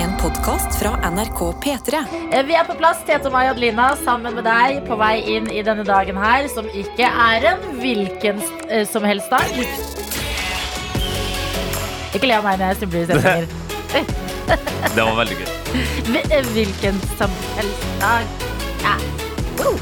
En podkast fra NRK P3. Eh, Vi er på plass, Tete og meg, Adelina, sammen med deg på vei inn i denne dagen her, som ikke er en hvilken eh, som helst dag. Ikke le av meg når jeg snubler i setninger. Det var veldig gøy. Eh, Hvilken som helst dag. Ja. Woo!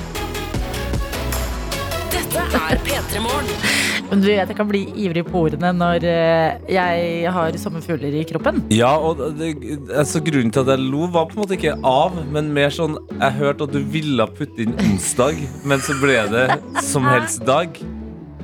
Dette er P3 Morgen. Men du vet jeg kan bli ivrig på ordene når eh, jeg har sommerfugler i kroppen. Ja, og det, altså, Grunnen til at jeg lo, var på en måte ikke av, men mer sånn Jeg hørte at du ville putte inn onsdag, men så ble det som helst dag.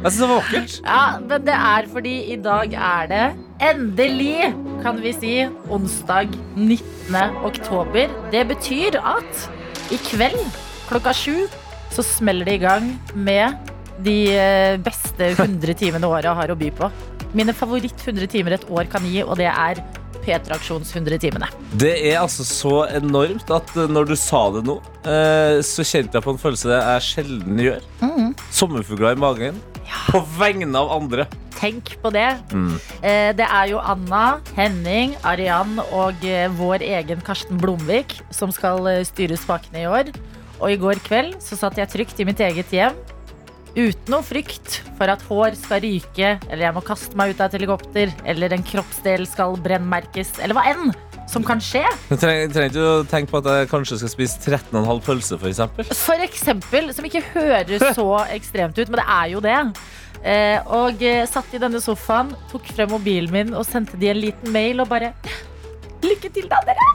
Jeg synes det var vakkert. Ja, men det er fordi i dag er det endelig, kan vi si, onsdag 19. oktober. Det betyr at i kveld klokka sju så smeller det i gang med de eh, beste 100 timene året har å by på. Mine favoritt 100 timer et år kan gi, og det er P3-aksjons 100 timene. Det er altså så enormt at eh, når du sa det nå, eh, så kjente jeg på en følelse jeg sjelden gjør. Sommerfugler i magen. På vegne av andre. Tenk på det. Mm. Det er jo Anna, Henning, Arian og vår egen Karsten Blomvik som skal styre spakene i år. Og i går kveld så satt jeg trygt i mitt eget hjem. Uten noe frykt for at hår skal ryke, eller jeg må kaste meg ut av et helikopter, eller en kroppsdel skal brennmerkes, eller hva enn som kan skje. Du trenger, trenger ikke å tenke på at jeg kanskje skal spise 13,5 pølse, for eksempel. For eksempel, som ikke høres så ekstremt ut, men det er jo det. Eh, og eh, satt i denne sofaen, tok frem mobilen min og sendte de en liten mail og bare Lykke til, da, dere!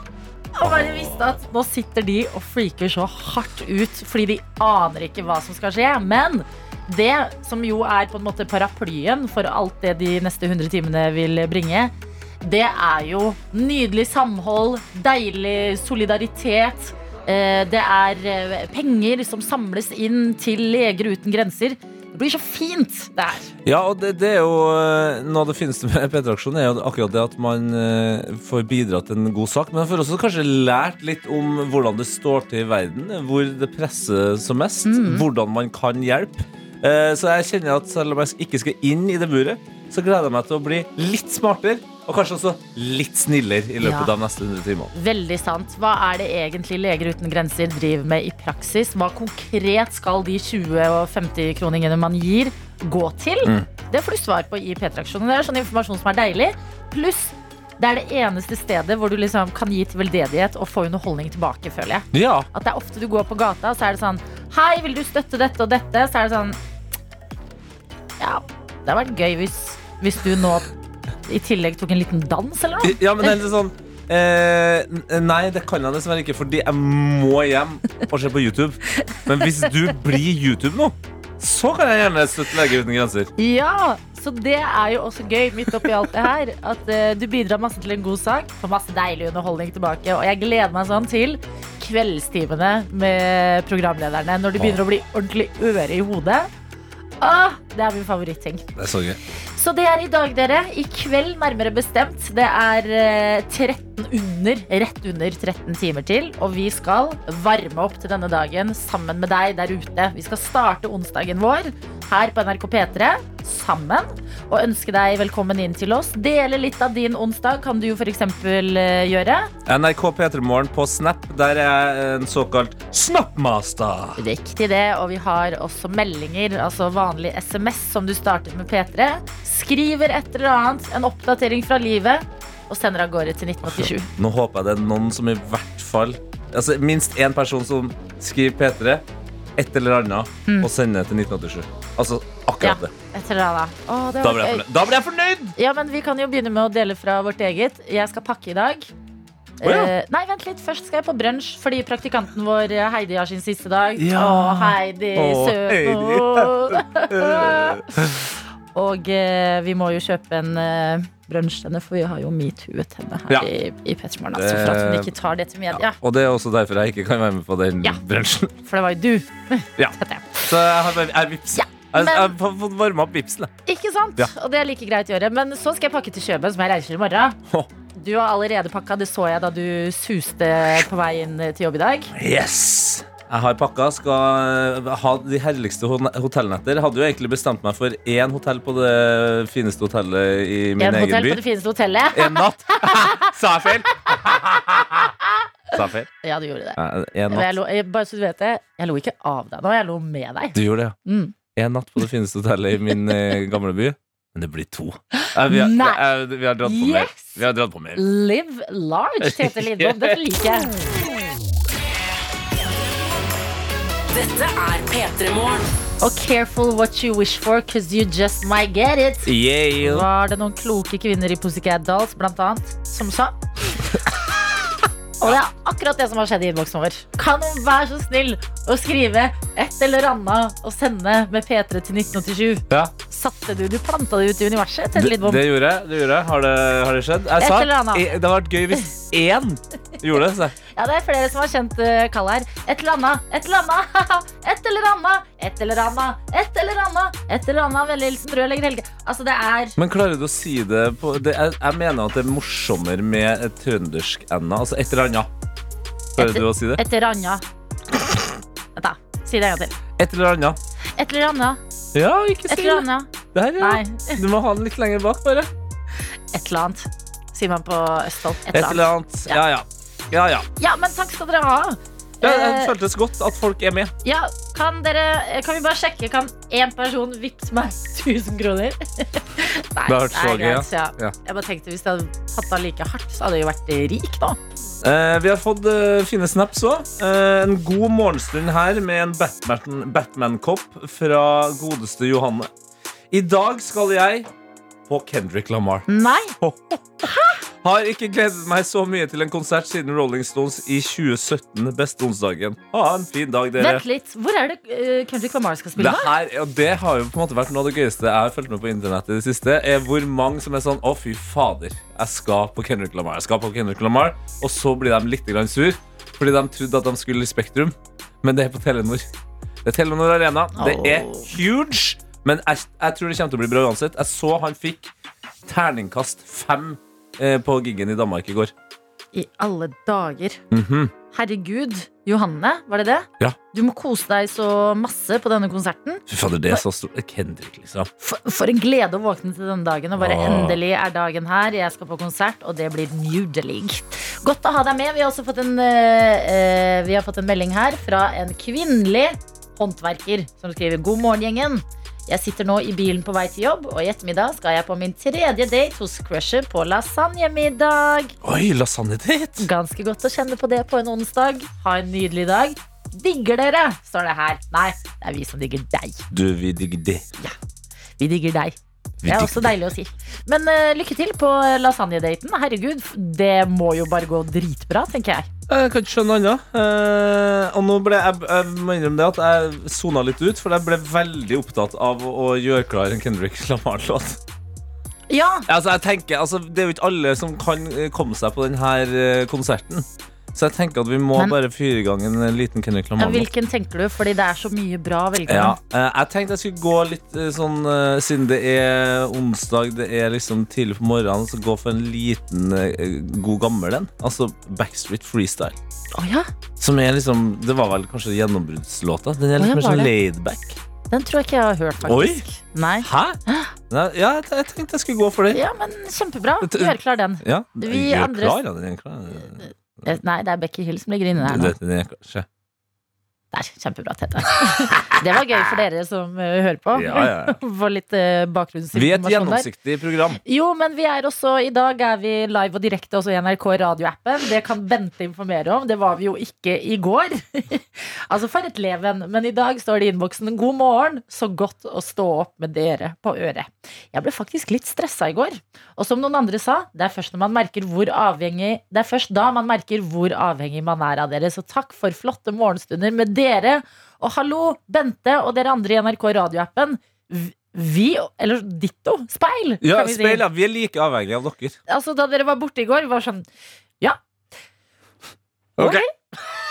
Og bare visste at nå sitter de og freaker så hardt ut fordi de aner ikke hva som skal skje. Men det som jo er på en måte paraplyen for alt det de neste 100 timene vil bringe, det er jo nydelig samhold, deilig solidaritet. Eh, Det er eh, penger som samles inn til Leger uten grenser. Det blir så fint, det her. Ja, og det, det er jo eh, Noe av det fineste med P3-aksjonen er jo akkurat det at man får bidratt til en god sak. Men man får også kanskje lært litt om hvordan det står til i verden. Hvor det presser som mest. Hvordan man kan hjelpe. Eh, Så jeg kjenner at selv om jeg ikke skal inn i det buret, så gleder jeg meg til å bli litt smartere. Og kanskje også litt snillere i løpet Ja. av neste 100 timene. Veldig sant. Hva er det egentlig Leger uten grenser driver med i praksis? Hva konkret skal de 20- og 50-kroningene man gir, gå til? Det får du svar på i P3-aksjonen. Det er sånn informasjon som er deilig. Pluss det er det eneste stedet hvor du liksom kan gi til veldedighet og få underholdning tilbake, føler jeg. Ja, At det er ofte du går på gata, så er det sånn Hei, vil du støtte dette og dette? Så er det sånn Ja, det hadde vært gøy hvis, hvis du nå i tillegg tok en liten dans eller noe. ja men det er litt sånn eh, Nei, det kan jeg dessverre ikke, fordi jeg må hjem og se på YouTube. Men hvis du blir YouTube nå, så kan jeg gjerne støtte lege uten grenser. Ja, så det er jo også gøy midt oppi alt det her. At uh, du bidrar masse til en god sak. Får masse deilig underholdning tilbake. Og jeg gleder meg sånn til kveldstimene med programlederne. Når de begynner å bli ordentlig øre i hodet. Åh, det er min favorittting. Det er så gøy. Så det er i dag, dere. I kveld, nærmere bestemt. Det er eh, uh, 30 enten under, rett under 13 timer til. Og vi skal varme opp til denne dagen sammen med deg der ute. Vi skal starte onsdagen vår her på NRK P3 sammen og ønske deg velkommen inn til oss. Dele litt av din onsdag kan du jo f.eks. Eh, gjøre. NRK P3 Morgen på Snap. Der er en såkalt Snapmaster. Riktig det. Og vi har også meldinger, altså vanlig SMS som du startet med P3. Skriver et eller annet, en oppdatering fra livet og sender av gårde til 1987. Nå håper jeg det er noen som i hvert fall Altså minst én person som skriver P3, et eller annet, og sender til 1987. Altså akkurat det. Et eller annet. Å, det Da blir jeg fornøyd. Da blir jeg fornøyd! Ja, men Vi kan jo begynne med å dele fra vårt eget. Jeg skal pakke i dag. Oh, ja. uh, nei, vent litt. Først skal jeg på brunsj fordi praktikanten vår eh, Heidi har sin siste dag. Ja. Å, Heidi, søt Og eh, vi må jo kjøpe en eh, henne, for vi har jo metoo-et henne her Ja. i, i Petermorgen. Altså, for at hun ikke tar det til media. Og det er også derfor jeg ikke kan være med på den Ja. brunsjen. For det var jo du. Ja. Så jeg har bare jeg vips. Ja, Jeg, jeg har fått varma opp vipsen. jeg. Ikke sant? Ja. Og det er like greit å gjøre. Men så skal jeg pakke til Kjøben, som jeg reiser i morgen. Åh. Du har allerede pakka, det så jeg da du suste på vei inn til jobb i dag. Yes! Jeg har pakka, skal ha de herligste hotellnetter. Hadde jo egentlig bestemt meg for én hotell på det fineste hotellet i min En egen hotell by. på det fineste hotellet. En natt. Sa jeg feil? Sa jeg feil? Ja, du gjorde det. Ja, En natt. lo, jeg, bare så du vet det, jeg lo ikke av deg nå, jeg lo med deg. Du gjorde det, ja. Mm. En natt på det fineste hotellet i min eh, gamle by. Men det blir to. Eh, vi, har, Nei. eh, vi har dratt på mer. Vi har dratt på mer. Live large, Tete Lidbom. Dette liker jeg. Dette er P3 Morgen. Og careful what you wish for, cause you just might get it. Yeah. Var det noen kloke kvinner i Pussycat Dolls, blant annet, som sa Og det er akkurat det som har skjedd i innboksen vår. Kan noen være så snill å skrive et eller annet å sende med P3 til 1987? Ja, Satte du, du planta det ut i universet? Det, det gjorde jeg. Det gjorde jeg. Har, det, har det skjedd? Jeg Et sa eller annet. det hadde vært gøy hvis én gjorde det. Ja, det er flere som har kjent uh, Kall her. Et eller annet, et eller annet, et eller annet, et eller annet, et eller annet, et eller annet. Vennlig hilsen rørlegger Helge. Altså, det er Men klarer du å si det på det, jeg, jeg mener at det er morsommere med et trøndersk enda. Altså et eller annet. Klarer du å si det? et eller annet. Si det en gang til. Et eller annet. Et eller annet. Ja, ikke Et si eller det. annet. Her, ja. Nei. Du må ha den litt lenger bak, bare. Et eller annet. Sier man på Østfold. Et eller annet. Ja, ja. Ja, ja. Ja, men takk skal dere ha. ja det Eh, føltes godt at folk er med. ja, kan dere Kan vi bare sjekke? Kan én person vippse meg 1000 kroner? Det har vært så gøy, ja. Ja. Jeg bare tenkte Hvis jeg hadde tatt av like hardt, så hadde jeg jo vært rik nå. Eh, vi har fått eh, fine snaps òg. en god morgenstund her med en Batman- Batman-kopp fra godeste Johanne. I dag skal jeg på Kendrick Lamar. Nei! Har ikke gledet meg så mye til en konsert siden Rolling Stones i 2017. Beste onsdagen. Ha en fin dag, dere. Vent litt. Hvor er det uh, Kendrick Lamar skal spille Det, her, og det har jo på en måte vært noe av det gøyeste jeg har fulgt med på internett i det siste. Er hvor mange som er sånn Å, fy fader, jeg skal på Kendrick Lamar. Jeg skal på Kendrick Lamar Og så blir de litt grann sur fordi de trodde at de skulle i Spektrum, men det er på Telenor. Det er Telenor Arena. Det er huge, men jeg, jeg tror det kommer til å bli bra uansett. Jeg så han fikk terningkast fem på giggen i Danmark i går. I alle dager. Mhm. Herregud. Johanne, var det det? Ja. Du må kose deg så masse på denne konserten. Fy fader, det er så stort. Kendrick, liksom. For, for en glede å våkne til denne dagen. Og bare Åh. endelig er dagen her. Jeg skal på konsert, og det blir nydelig. Godt å ha deg med. Vi har også fått en, eh, eh, vi har fått en melding her fra en kvinnelig håndverker som skriver God morgen, gjengen. Jeg sitter nå i bilen på vei til jobb, og i ettermiddag skal jeg på min tredje date hos crusher på lasagnemiddag. Oi, lasagne-date! Ganske godt å kjenne på det på en onsdag. Ha en nydelig dag. Digger dere, står det her. Nei, det er vi som digger deg. Du, vi digger det. Ja, Vi digger deg. Det er også deilig å si. Men uh, lykke til på lasagnedaten. Herregud, det må jo bare gå dritbra, tenker jeg. Jeg kan ikke skjønne noe annet. Eh, og nå ble jeg, jeg må innrømme det at jeg sona litt ut, for jeg ble veldig opptatt av å, gjøre klar en Kendrick Lamar-låt. Ja, Altså, jeg tenker, altså, det er jo ikke alle som kan eh, komme seg på denne konserten. Så jeg tenker at vi må Men- bare fyre i gang en eh, liten Kendrick ja, Lamar-låt. Hvilken tenker du? Fordi det er så mye bra å velge Ja, mellom. eh, jeg tenkte jeg skulle gå litt eh, sånn eh, Siden det er onsdag, det er liksom tidlig på morgenen, så gå for en liten eh, god gammel en. Altså Backstreet Freestyle. Å ja, Som er liksom Det var vel kanskje gjennombruddslåta. Den er Å, litt ja, mer var sånn det? laidback. Den tror jeg ikke jeg har hørt, faktisk. Nei. Hæ? Nei, ja, jeg, jeg tenkte jeg skulle gå for det. Ja, men kjempebra. Gjør klar den. Ja, Vi gjør andre- klar, ja, den er klar. Nei, det er Becky Hill som ligger inni der nå. Det- det, er klar. Se. Der, kjempebra, Tete. Det var gøy for dere som uh, hører på. Ja, ja, litt uh, Vi er et gjennomsiktig program. Jo, men vi er også, i dag er vi live og direkte også i NRK radioappen. Det kan Bente informere om. Det var vi jo ikke i går. altså for et leven. Men i dag står det i innboksen 'God morgen'. Så godt å stå opp med dere på øret. Jeg ble faktisk litt stressa i går. Og som noen andre sa, det er først når man hvor avhengig Det er først da man merker hvor avhengig man er av dere. Så takk for flotte morgenstunder med dere. Og hallo, Bente og dere andre i NRK radioappen. Vi, eller ditto, speil, Ja, kan vi speil, ja. Vi er like avhengige av dere. Altså, da dere var borte i går, var sånn Ja. Ok.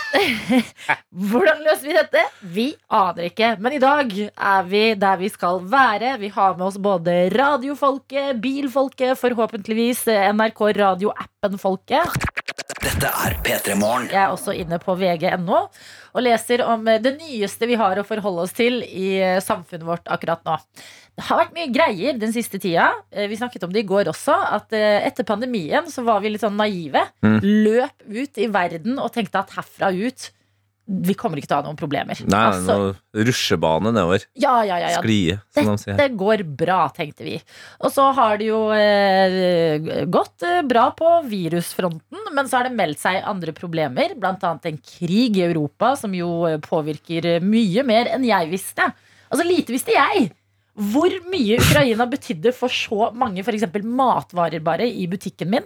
Hvordan løser vi dette? Vi aner ikke. Men i dag er vi der vi skal være. Vi har med oss både radiofolket, bilfolket, forhåpentligvis NRK radioappen-folket. Dette er P3 Morgen. Jeg er også inne på vg.no og leser om eh, det nyeste vi har å forholde oss til i eh, samfunnet vårt akkurat nå. Det har vært mye greier den siste tida. Eh, Vi snakket om det i går også. At etter pandemien så var vi litt sånn naive. Mm. Løp ut i verden og tenkte at herfra ut vi kommer ikke til å ha noen problemer. Nei, Altså, noe rusjebane nedover. ja, ja, ja, ja. Sklie, som de sier. Dette går bra, tenkte vi. Og så har det jo eh, gått eh, bra på virusfronten, men så har det meldt seg andre problemer. Blant annet en krig i Europa som jo eh, påvirker eh, mye mer enn jeg visste. Altså, lite visste jeg. Hvor mye Ukraina betydde for så mange eksempel matvarer bare i butikken min.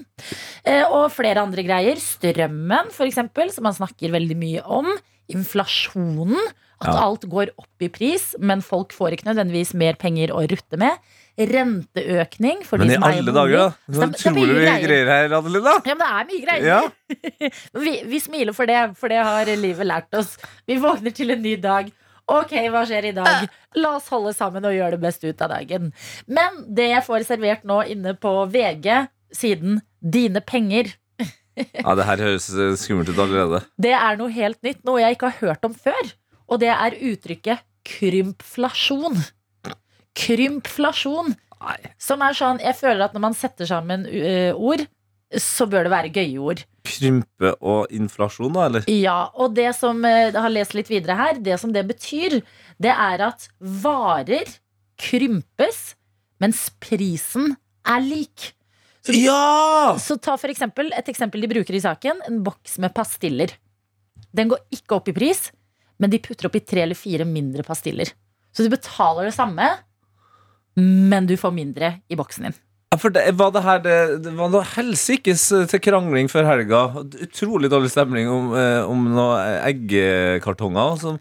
Eh, og flere andre greier. Strømmen, eksempel, som man snakker veldig mye om. Inflasjonen. At Ja. alt går opp i pris, men folk får ikke nødvendigvis mer penger å rutte med. Renteøkning. For Men de i som eier alle dager, da. Så utrolig mye greier her, Adelina. Ja, men det er mye greier. Ja. vi, vi smiler for det, for det har livet lært oss. Vi våkner til en ny dag. Ok, hva skjer i dag? La oss holde sammen og gjøre det beste ut av dagen. Men det jeg får servert nå inne på VG, siden Dine penger, Ja, det her høres eh, skummelt ut allerede. det er noe helt nytt. Noe jeg ikke har hørt om før. Og det er uttrykket krympflasjon. Krympflasjon. Nei. Som er sånn, jeg føler at når man setter sammen uh, ord, så bør det være gøye ord. Krympe og inflasjon, da, eller? Ja, og det som eh, jeg har lest litt videre her, det som det betyr, det er at varer krympes, mens prisen er lik. Ja! Så ta for eksempel et eksempel de bruker i saken, en boks med pastiller. Den går ikke opp i pris, men de putter oppi tre eller fire mindre pastiller. Så du betaler det samme, men du får mindre i boksen din. Ja, For det, var det her det, det var noe helsikes eh, til krangling før helga. Utrolig dårlig stemning om, eh, om noen eggekartonger. Som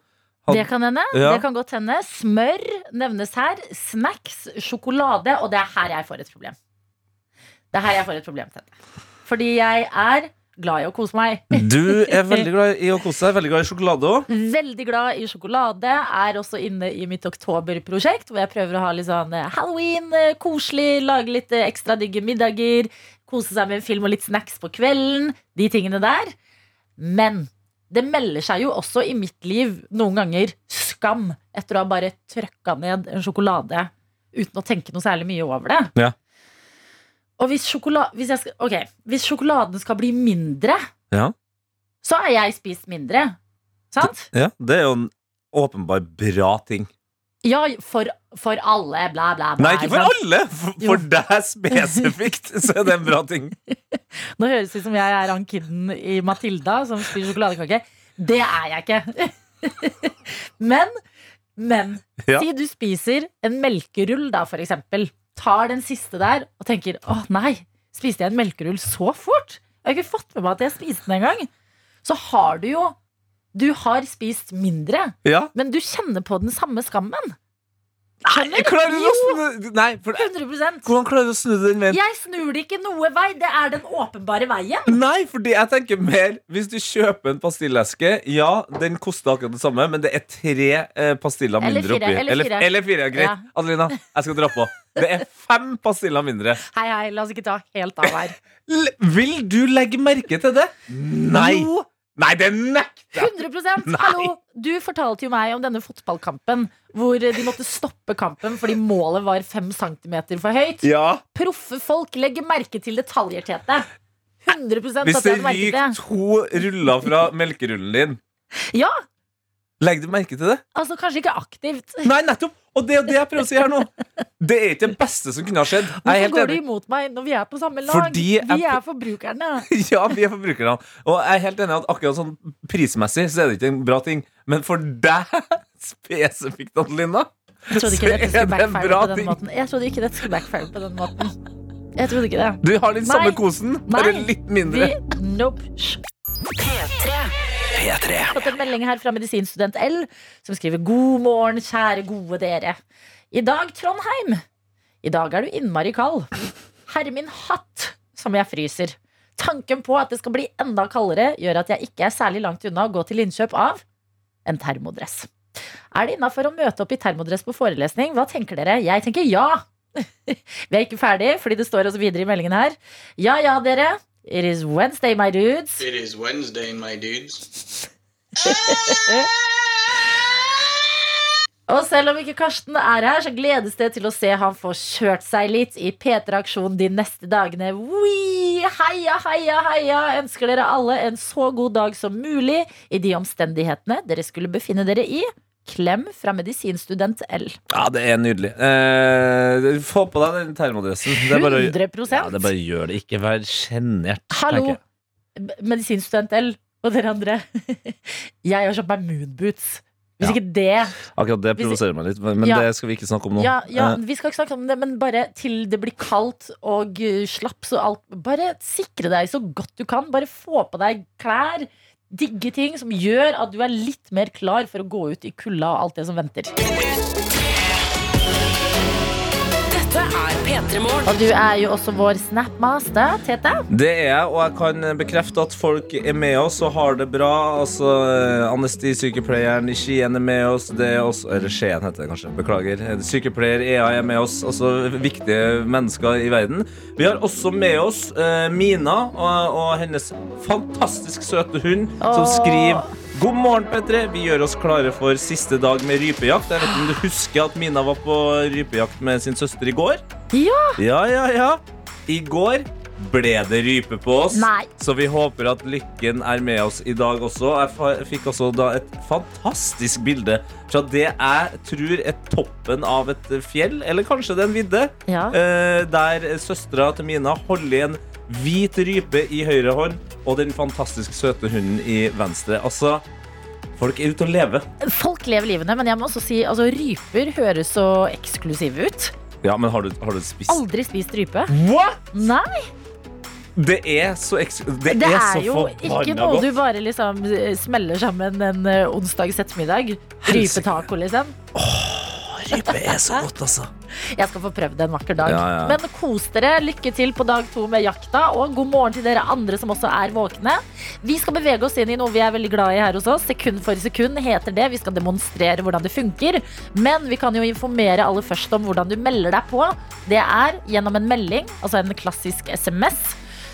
had- Det kan hende. Ja. Det kan godt hende. Smør nevnes her. Snacks, sjokolade. Og det er her jeg får et problem. Det er her jeg får et problem. til, Fordi jeg er glad i å kose meg. Du er veldig glad i å kose deg, veldig glad i sjokolade òg. Veldig glad i sjokolade. Er også inne i mitt oktoberprosjekt, hvor jeg prøver å ha litt sånn eh, halloween, eh, koselig, lage litt eh, ekstra digge middager. Kose seg med en film og litt snacks på kvelden. De tingene der. Men det melder seg jo også i mitt liv noen ganger skam etter å ha bare trøkka ned en sjokolade uten å tenke noe særlig mye over det. Ja. Og hvis, hvis, skal, okay, hvis sjokoladen skal bli mindre, Ja. så har jeg spist mindre. Sant? ja, det er jo en åpenbar bra ting. Ja, for, for alle, bla, bla, bla. Nei, ikke for alle! For, for deg spesifikt så er det en bra ting. Nå høres det ut som jeg er han kiden i Matilda som spiser sjokoladekake. Det er jeg ikke. men, men Ja. si du spiser en melkerull, da, for eksempel. Tar den siste der og tenker å nei, spiste jeg en melkerull så fort? Jeg har ikke fått med meg at jeg spiste den engang. Så har du jo Du har spist mindre, Ja. men du kjenner på den samme skammen. Nei, klarer du å snu Nei, for 100 hvordan klarer du å snu den veien? Jeg snur det ikke noe vei. Det er den åpenbare veien. Nei, fordi jeg tenker mer Hvis du kjøper en pastilleske, ja, den koster akkurat det samme, men det er tre eh, pastiller Eller mindre fire, oppi. eller fire. eller fire, greit. Ja. Adelina, jeg skal dra på. Det er fem pastiller mindre. Hei, hei, la oss ikke ta helt av her. Vil du legge merke til det? Nei. Jo, Nei, det nekter jeg. 100 Nei. Hallo, du fortalte jo meg om denne fotballkampen hvor de måtte stoppe kampen fordi målet var fem centimeter for høyt. Ja. Proffe folk legger merke til detaljer, Tete. 100 Hvis det ryker to ruller fra melkerullen din, Ja, legg du merke til det? altså kanskje ikke aktivt. Nei, nettopp! Og det er det jeg prøver å si her nå. Det er ikke det beste som kunne ha skjedd. Jeg er Hvorfor går du imot meg når vi er på samme lag? Fordi jeg- Vi er forbrukerne. Ja, vi er forbrukerne. Og jeg er helt enig i at akkurat sånn prismessig så er det ikke en bra ting. Men for deg spesifikt, Adelina, så er det en bra ting. måten. Jeg trodde ikke dette skulle backfire på den måten. Jeg trodde ikke det. Du har den Nei. samme kosen, bare litt mindre. Vi, nope. Hysj. P3. fått en melding her fra medisinstudent L, som skriver God morgen, kjære gode dere. I dag, Trondheim. I dag er du innmari kald. Herre min hatt, som jeg fryser. Tanken på at det skal bli enda kaldere, gjør at jeg ikke er særlig langt unna å gå til innkjøp av en termodress. Er det innafor å møte opp i termodress på forelesning? Hva tenker dere? Jeg tenker ja. Vi er ikke ferdig, fordi det står også videre i meldingen her. Ja ja, dere. It is Wednesday, my dudes. It is Wednesday, my dudes. Og selv om ikke Karsten er her, så gledes det til å se han få kjørt seg litt i P3 Aksjon de neste dagene. Wee! Heia, heia, heia! Ønsker dere alle en så god dag som mulig i de omstendighetene dere skulle befinne dere i. Klem fra medisinstudent L. Ja, det er nydelig. Eh, få på deg den termodressen. Det er bare, 100% ja, det er bare gjør det. Ikke vær sjenert. Hallo, medisinstudent L og dere andre. Jeg har kjøpt meg moonboots. Hvis Ja. ikke det Akkurat det provoserer meg litt, men Ja. det skal vi ikke snakke om nå. Ja, ja, Eh, vi skal ikke snakke om det, men bare til det blir kaldt og slaps og alt. Bare sikre deg så godt du kan. Bare få på deg klær, digge ting som gjør at du er litt mer klar for å gå ut i kulda og alt det som venter. Dette er P3 Morgen. Og du er jo også vår Snapmaster, Tete. Det er jeg, og jeg kan bekrefte at folk er med oss og har det bra. Altså, Anestesykepleieren Anestesisykepleieren i Skien er med oss. Det er også, eller Skien heter det kanskje. Beklager. Sykepleier EA er med oss. Altså viktige mennesker i verden. Vi har også med oss uh, Mina og, og hennes fantastisk søte hund, som skriver God morgen, Petre. Vi gjør oss klare for siste dag med rypejakt. Jeg vet ikke om du husker at Mina var på rypejakt med sin søster i går? Ja! Ja, ja, ja. I går ble det rype på oss. Nei. Så vi håper at lykken er med oss i dag også. Jeg fikk også et fantastisk bilde fra det jeg tror er toppen av et fjell, eller kanskje det er en vidde, Ja. eh, der søstera til Mina holder i en hvit rype i høyre hånd og den fantastisk søte hunden i venstre. Altså, folk er ute og lever. Folk lever livene, men jeg må også si altså, ryper høres så eksklusive ut. Ja, men har du, har du spist Aldri spist rype. What?! Nei, Det er så, eks det det er er så jo ikke noe du bare liksom eh, smeller sammen en eh, onsdags ettermiddag. Rypetaco, liksom. Rype er så godt, altså. Jeg skal få prøvd det en vakker dag. Ja, ja. Men kos dere. Lykke til på dag to med jakta, og god morgen til dere andre som også er våkne. Vi skal bevege oss inn i noe vi er veldig glad i her hos oss. Sekund for sekund heter det. Vi skal demonstrere hvordan det funker. Men vi kan jo informere aller først om hvordan du melder deg på. Det er gjennom en melding, altså en klassisk SMS,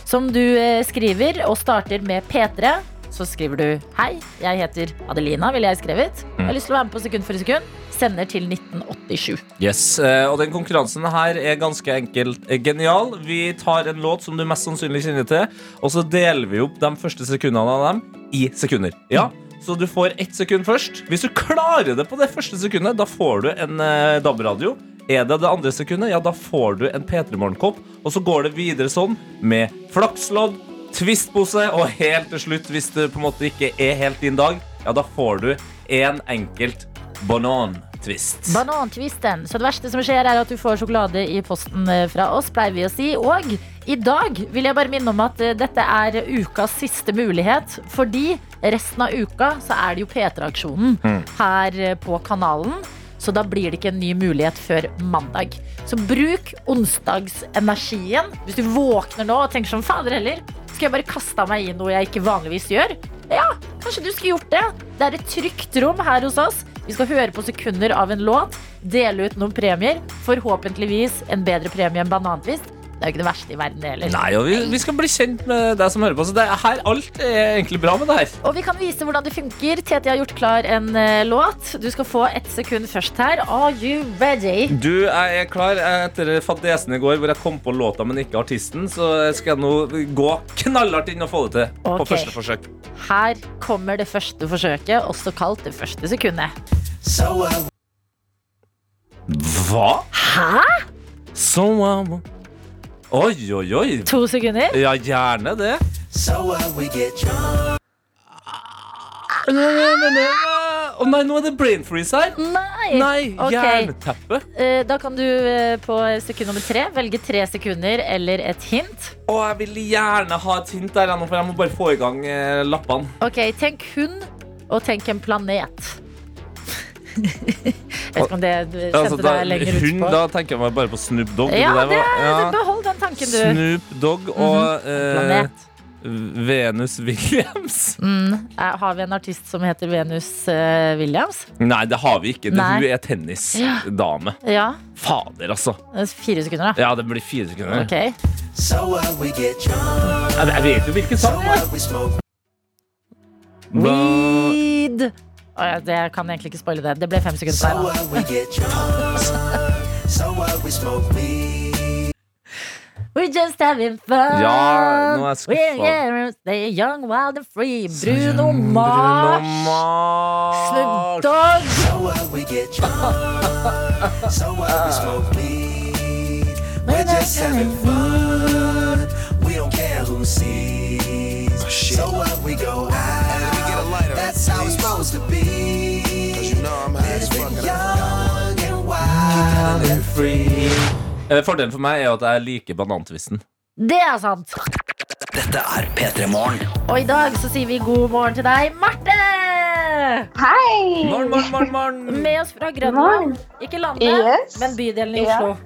som du eh, skriver og starter med P3. Så skriver du 'Hei, jeg heter Adelina', ville jeg skrevet. Jeg har lyst til å være med på sekund for sekund. Sender til 1987. Yes, eh, og den konkurransen her er ganske enkelt eh, genial. Vi tar en låt som du mest sannsynlig kjenner til, og så deler vi opp de første sekundene av dem i sekunder. Ja, så du får ett sekund først. Hvis du klarer det på det første sekundet, da får du en eh, DAB-radio. Er det det andre sekundet, ja, da får du en P3 Morgenkopp. Og så går det videre sånn med flakslodd, twistpose, og helt til slutt, hvis det på en måte ikke er helt din dag, ja, da får du en enkelt banan-twist. Banantvisten. Så det verste som skjer, er at du får sjokolade i posten eh, fra oss, pleier vi å si. Og i dag vil jeg bare minne om at eh, dette er ukas siste mulighet. Fordi resten av uka så er det jo P3-aksjonen her eh, på kanalen. Så da blir det ikke en ny mulighet før mandag. Så bruk onsdagsenergien. Hvis du våkner nå og tenker som fader heller, skal jeg bare kaste meg i noe jeg ikke vanligvis gjør? Ja, kanskje du skulle gjort det. Det er et trygt rom her hos oss. Vi skal høre på sekunder av en låt, dele ut noen premier. Forhåpentligvis en bedre premie enn banantvist. Det er jo ikke det verste i verden, det heller. Nei, og vi, vi skal bli kjent med deg som hører på. Så det er her, alt er egentlig bra med det her. Og vi kan vise hvordan det funker. Tete har gjort klar en eh, låt. Du skal få ett sekund først her. Are you ready? Du, jeg er klar etter fadesen i går hvor jeg kom på låta, men ikke artisten. Så skal jeg nå gå knallhardt inn og få det til på første forsøk. Her kommer det første forsøket, også kalt det første sekundet. Hva? Hæ? So, um, Oi, oi, oi. To sekunder? Ja, gjerne det. Å nei, nå er det brain freeze her. Nei. Nei, jernteppe. Eh, Da kan du eh, på sekund nummer tre velge tre sekunder eller et hint. Å, jeg vil gjerne ha et hint der, for jeg må bare få i gang eh, lappene. Ok, tenk hund, og tenk en planet. Vet ikke om det kjente Altså, da, deg lenger hund, Hun, da tenker jeg meg bare på Snoop Dogg. Ja, der det var- ja. Behold den tanken, du. Snoop Dogg og eh, Planet. Venus Williams? Mm, eh, har vi en artist som heter Venus eh, Williams? Nei, det har vi ikke. Det, Nei. hun er tennisdame. Ja. Fader, altså. eh, Fire sekunder, da. Ja, det blir fire sekunder. Ok. So what we get drunk, Ja, Jeg vet jo hvilken sang det er. Weed. Jeg kan egentlig ikke spoile det. Det ble fem sekunder. So der, we just having fun. Ja, nå er jeg skuffa. Stay young, wild and free. Bruno Mars. Snoop Mars. Dogg. So what we get drunk, so what we smoke weed. We're just having fun, Fordelen for meg er at jeg liker banantvisten. Det er sant. Dette er P3 Morgen. Og i dag så sier vi god morgen til deg, Marte. Hei! Morgen, morgen, morgen, morgen. Med oss fra Grønland. Ikke landet, Yes. men bydelen i Ja. Oslo.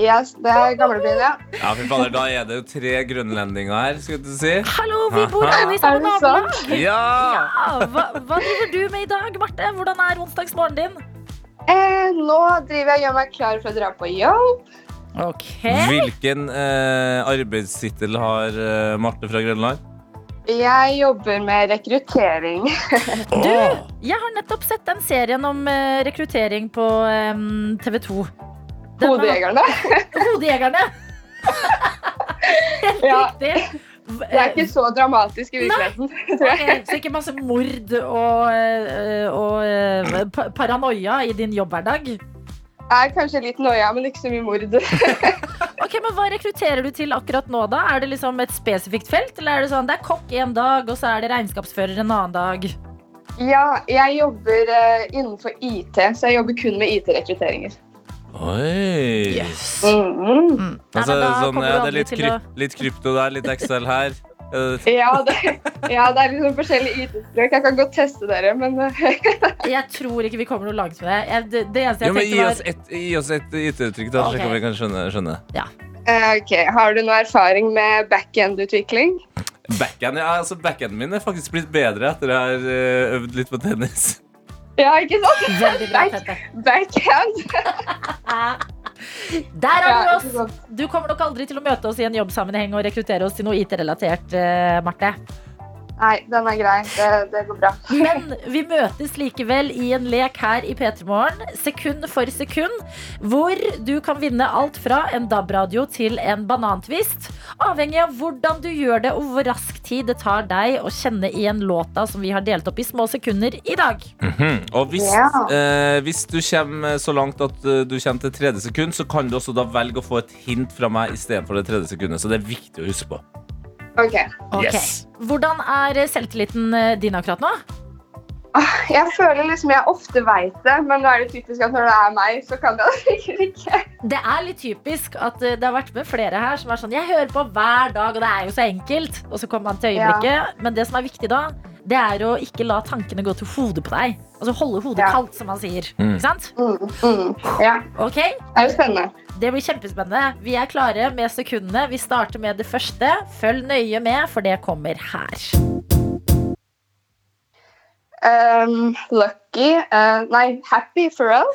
Yes, det er gamlebyen, ja. Ja, fy fader, Da er det jo tre grønlendinger her, skulle du si. Hallo, vi bor alle i samme nabolag. Ja! Ja, hva, hva driver du med i dag, Marte? Hvordan er onsdagsmorgenen din? Eh, nå driver jeg og gjør meg klar for å dra på jobb. Okay. Hvilken eh, arbeidstittel har eh, Marte fra Grønland? Jeg jobber med rekruttering. du, Jeg har nettopp sett den serien om eh, rekruttering på TV 2. Hodejegerne. Hodejegerne. Helt Ja. Det er ikke så dramatisk i virkeligheten, tror så ikke masse mord og, eh, og eh, paranoia i din jobbhverdag? Er kanskje litt noia, men ikke så mye mord. Ok, men Hva rekrutterer du til akkurat nå? da? Er det liksom et spesifikt felt? Eller er det sånn, det er kokk en dag, og så er det regnskapsfører en annen dag? Ja, jeg jobber eh, innenfor IT, så jeg jobber kun med IT-rekrutteringer. Oi! Mhm. Mm. Altså, sånn, ja, det er litt, kryp, å... litt krypto der, litt Excel her. Eh, Ja, det, ja, det er liksom forskjellige IT-språk. Jeg kan godt teste dere, men eh, Jeg tror ikke vi kommer noe langt med det. Jeg, det, det eneste Jo, jeg men gi tenkte oss var et, gi oss et IT-uttrykk, da, så vi kan skjønne. skjønne. Ja. OK. Har du noe erfaring med backend-utvikling? Backend, ja, altså Backenden min er faktisk blitt bedre etter jeg har eh, øvd litt på tennis. Ja, ikke sant? veldig bra. Tete. Backhand. Der har du oss! Du kommer nok aldri til å møte oss i en jobbsammenheng og rekruttere oss til noe IT-relatert, eh, Marte. Nei, den er grei. Det, det går bra. Men vi møtes likevel i en lek her i P3 Morgen, sekund for sekund, hvor du kan vinne alt fra en DAB-radio til en banantvist. Avhengig av hvordan du gjør det, og hvor rask tid det tar deg å kjenne igjen låta som vi har delt opp i små sekunder i dag. Mhm. Og hvis, yeah. eh, hvis du kommer så langt at eh, du kommer til tredje sekund, så kan du også da velge å få et hint fra meg istedenfor det tredje sekundet. Så det er viktig å huske på. OK. Ok. Hvordan er selvtilliten eh, din akkurat nå? Ah, Jeg føler liksom jeg ofte veit det, men nå er det typisk at når det er meg, så kan det sikkert ikke. Det er litt typisk at eh, det har vært med flere her som er sånn Jeg hører på hver dag, og det er jo så enkelt. Og så kommer man til øyeblikket. Men det som er viktig da, det er å ikke la tankene gå til hodet på deg. Altså holde hodet Ja. kaldt, som man sier. Mm. Ikke sant? Mm, mm. Ja, Okay. det er jo spennende. Det blir kjempespennende. Vi er klare med sekundene. Vi starter med det første. Følg nøye med, for det kommer her. Um, lucky uh, Nei, Happy Pharrell.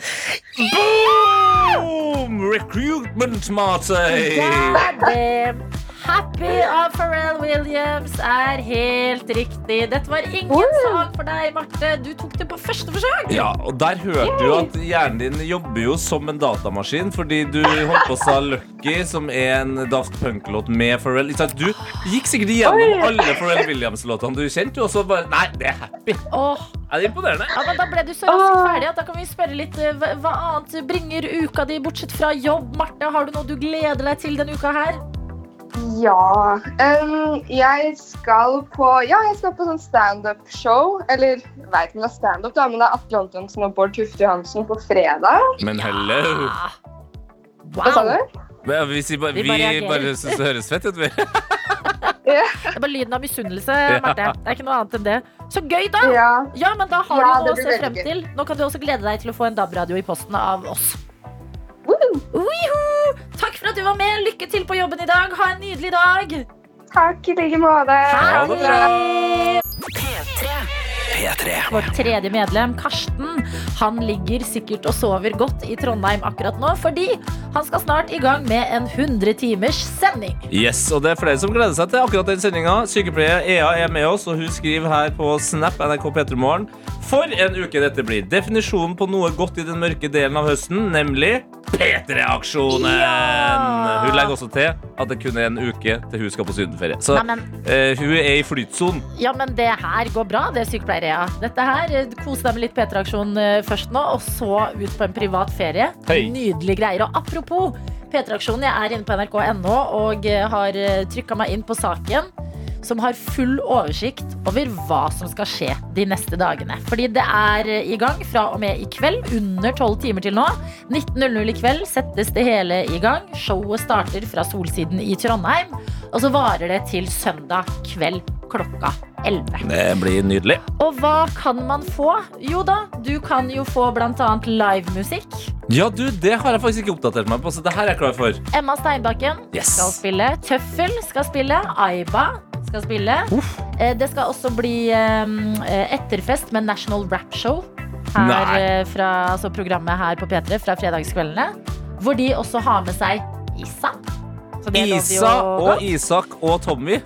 Boom! Recruitment, Marty! Goddamn. Happy av Pharrell Williams er helt riktig. Dette var ingen Woo! sak for deg, Marte. Du tok det på første forsøk. Ja, og der hørte du at hjernen din jobber jo som en datamaskin, fordi du holdt på å sa Lucky, som er en Daft Punk-låt med Pharrell. Du gikk sikkert igjennom alle Pharrell Williams-låtene du kjente, og så bare Nei, det er happy. Oh. Er det imponerende? ja, men Da ble du så raskt ferdig at da kan vi spørre litt eh, hva, hva annet bringer uka di, bortsett fra jobb? Marte, har du noe du gleder deg til denne uka her? Ja um, Jeg skal på Ja, jeg skal på sånn standup-show. Eller jeg vet ikke om det er standup, da, men det er Atle Antonsen og Bård Tufte Johansen på fredag. Men hello. Ah. Hva sa du? Ja, Vi, sier bare, Vi vi bare syns det høres fett ut. vi. Det er bare lyden av misunnelse, Marte. Det er ikke noe annet enn det. Så gøy, da! Ja. Ja, men da har Ja, du noe å se frem til. Nå kan du også glede deg til å få en DAB-radio i posten av oss. Wiho! Takk for at du var med. Lykke til på jobben i dag. Ha en nydelig dag. Takk i like måte. Ha det bra. P3. Vårt tredje medlem, Karsten, han ligger sikkert og sover godt i Trondheim akkurat nå, fordi han skal snart i gang med en 100 timers sending. Yes, og det er flere som gleder seg til akkurat den sendinga. Sykepleier Ea er med oss, og hun skriver her på Snap NRK Petremorgen. For en uke dette blir. Definisjonen på noe godt i den mørke delen av høsten, nemlig P3-aksjonen. Ja! Hun legger også til at det kun er en uke til hun skal på sydenferie. Så Nei, men, uh, hun er i flytsonen. ja, men det her går bra, det sykepleier Ea. Dette her, eh, Kos deg med litt P3-aksjon eh, først nå, og så ut på en privat ferie. Hei. Nydelige greier. Og apropos P3-aksjonen, jeg er inne på nrk.no og eh, har trykka meg inn på saken. Som har full oversikt over hva som skal skje de neste dagene. Fordi det er eh, i gang fra og med i kveld, under 12 timer til nå. 19.00 i kveld settes det hele i gang. Showet starter fra Solsiden i Trondheim. Og så varer det til søndag kveld klokka 11. Det blir nydelig. Og hva kan man få? Jo da, du kan jo få bl.a. livemusikk. Ja, du, det har jeg faktisk ikke oppdatert meg på, så det her er jeg klar for. Emma Steinbakken Yes. skal spille. Tøffel skal spille. Aiba skal spille. Uff. Det skal også bli eh, etterfest med National Rap Show. Her eh, fra altså programmet her på P3 fra fredagskveldene. Hvor de også har med seg Isa. Isa og. Isak og Tommy.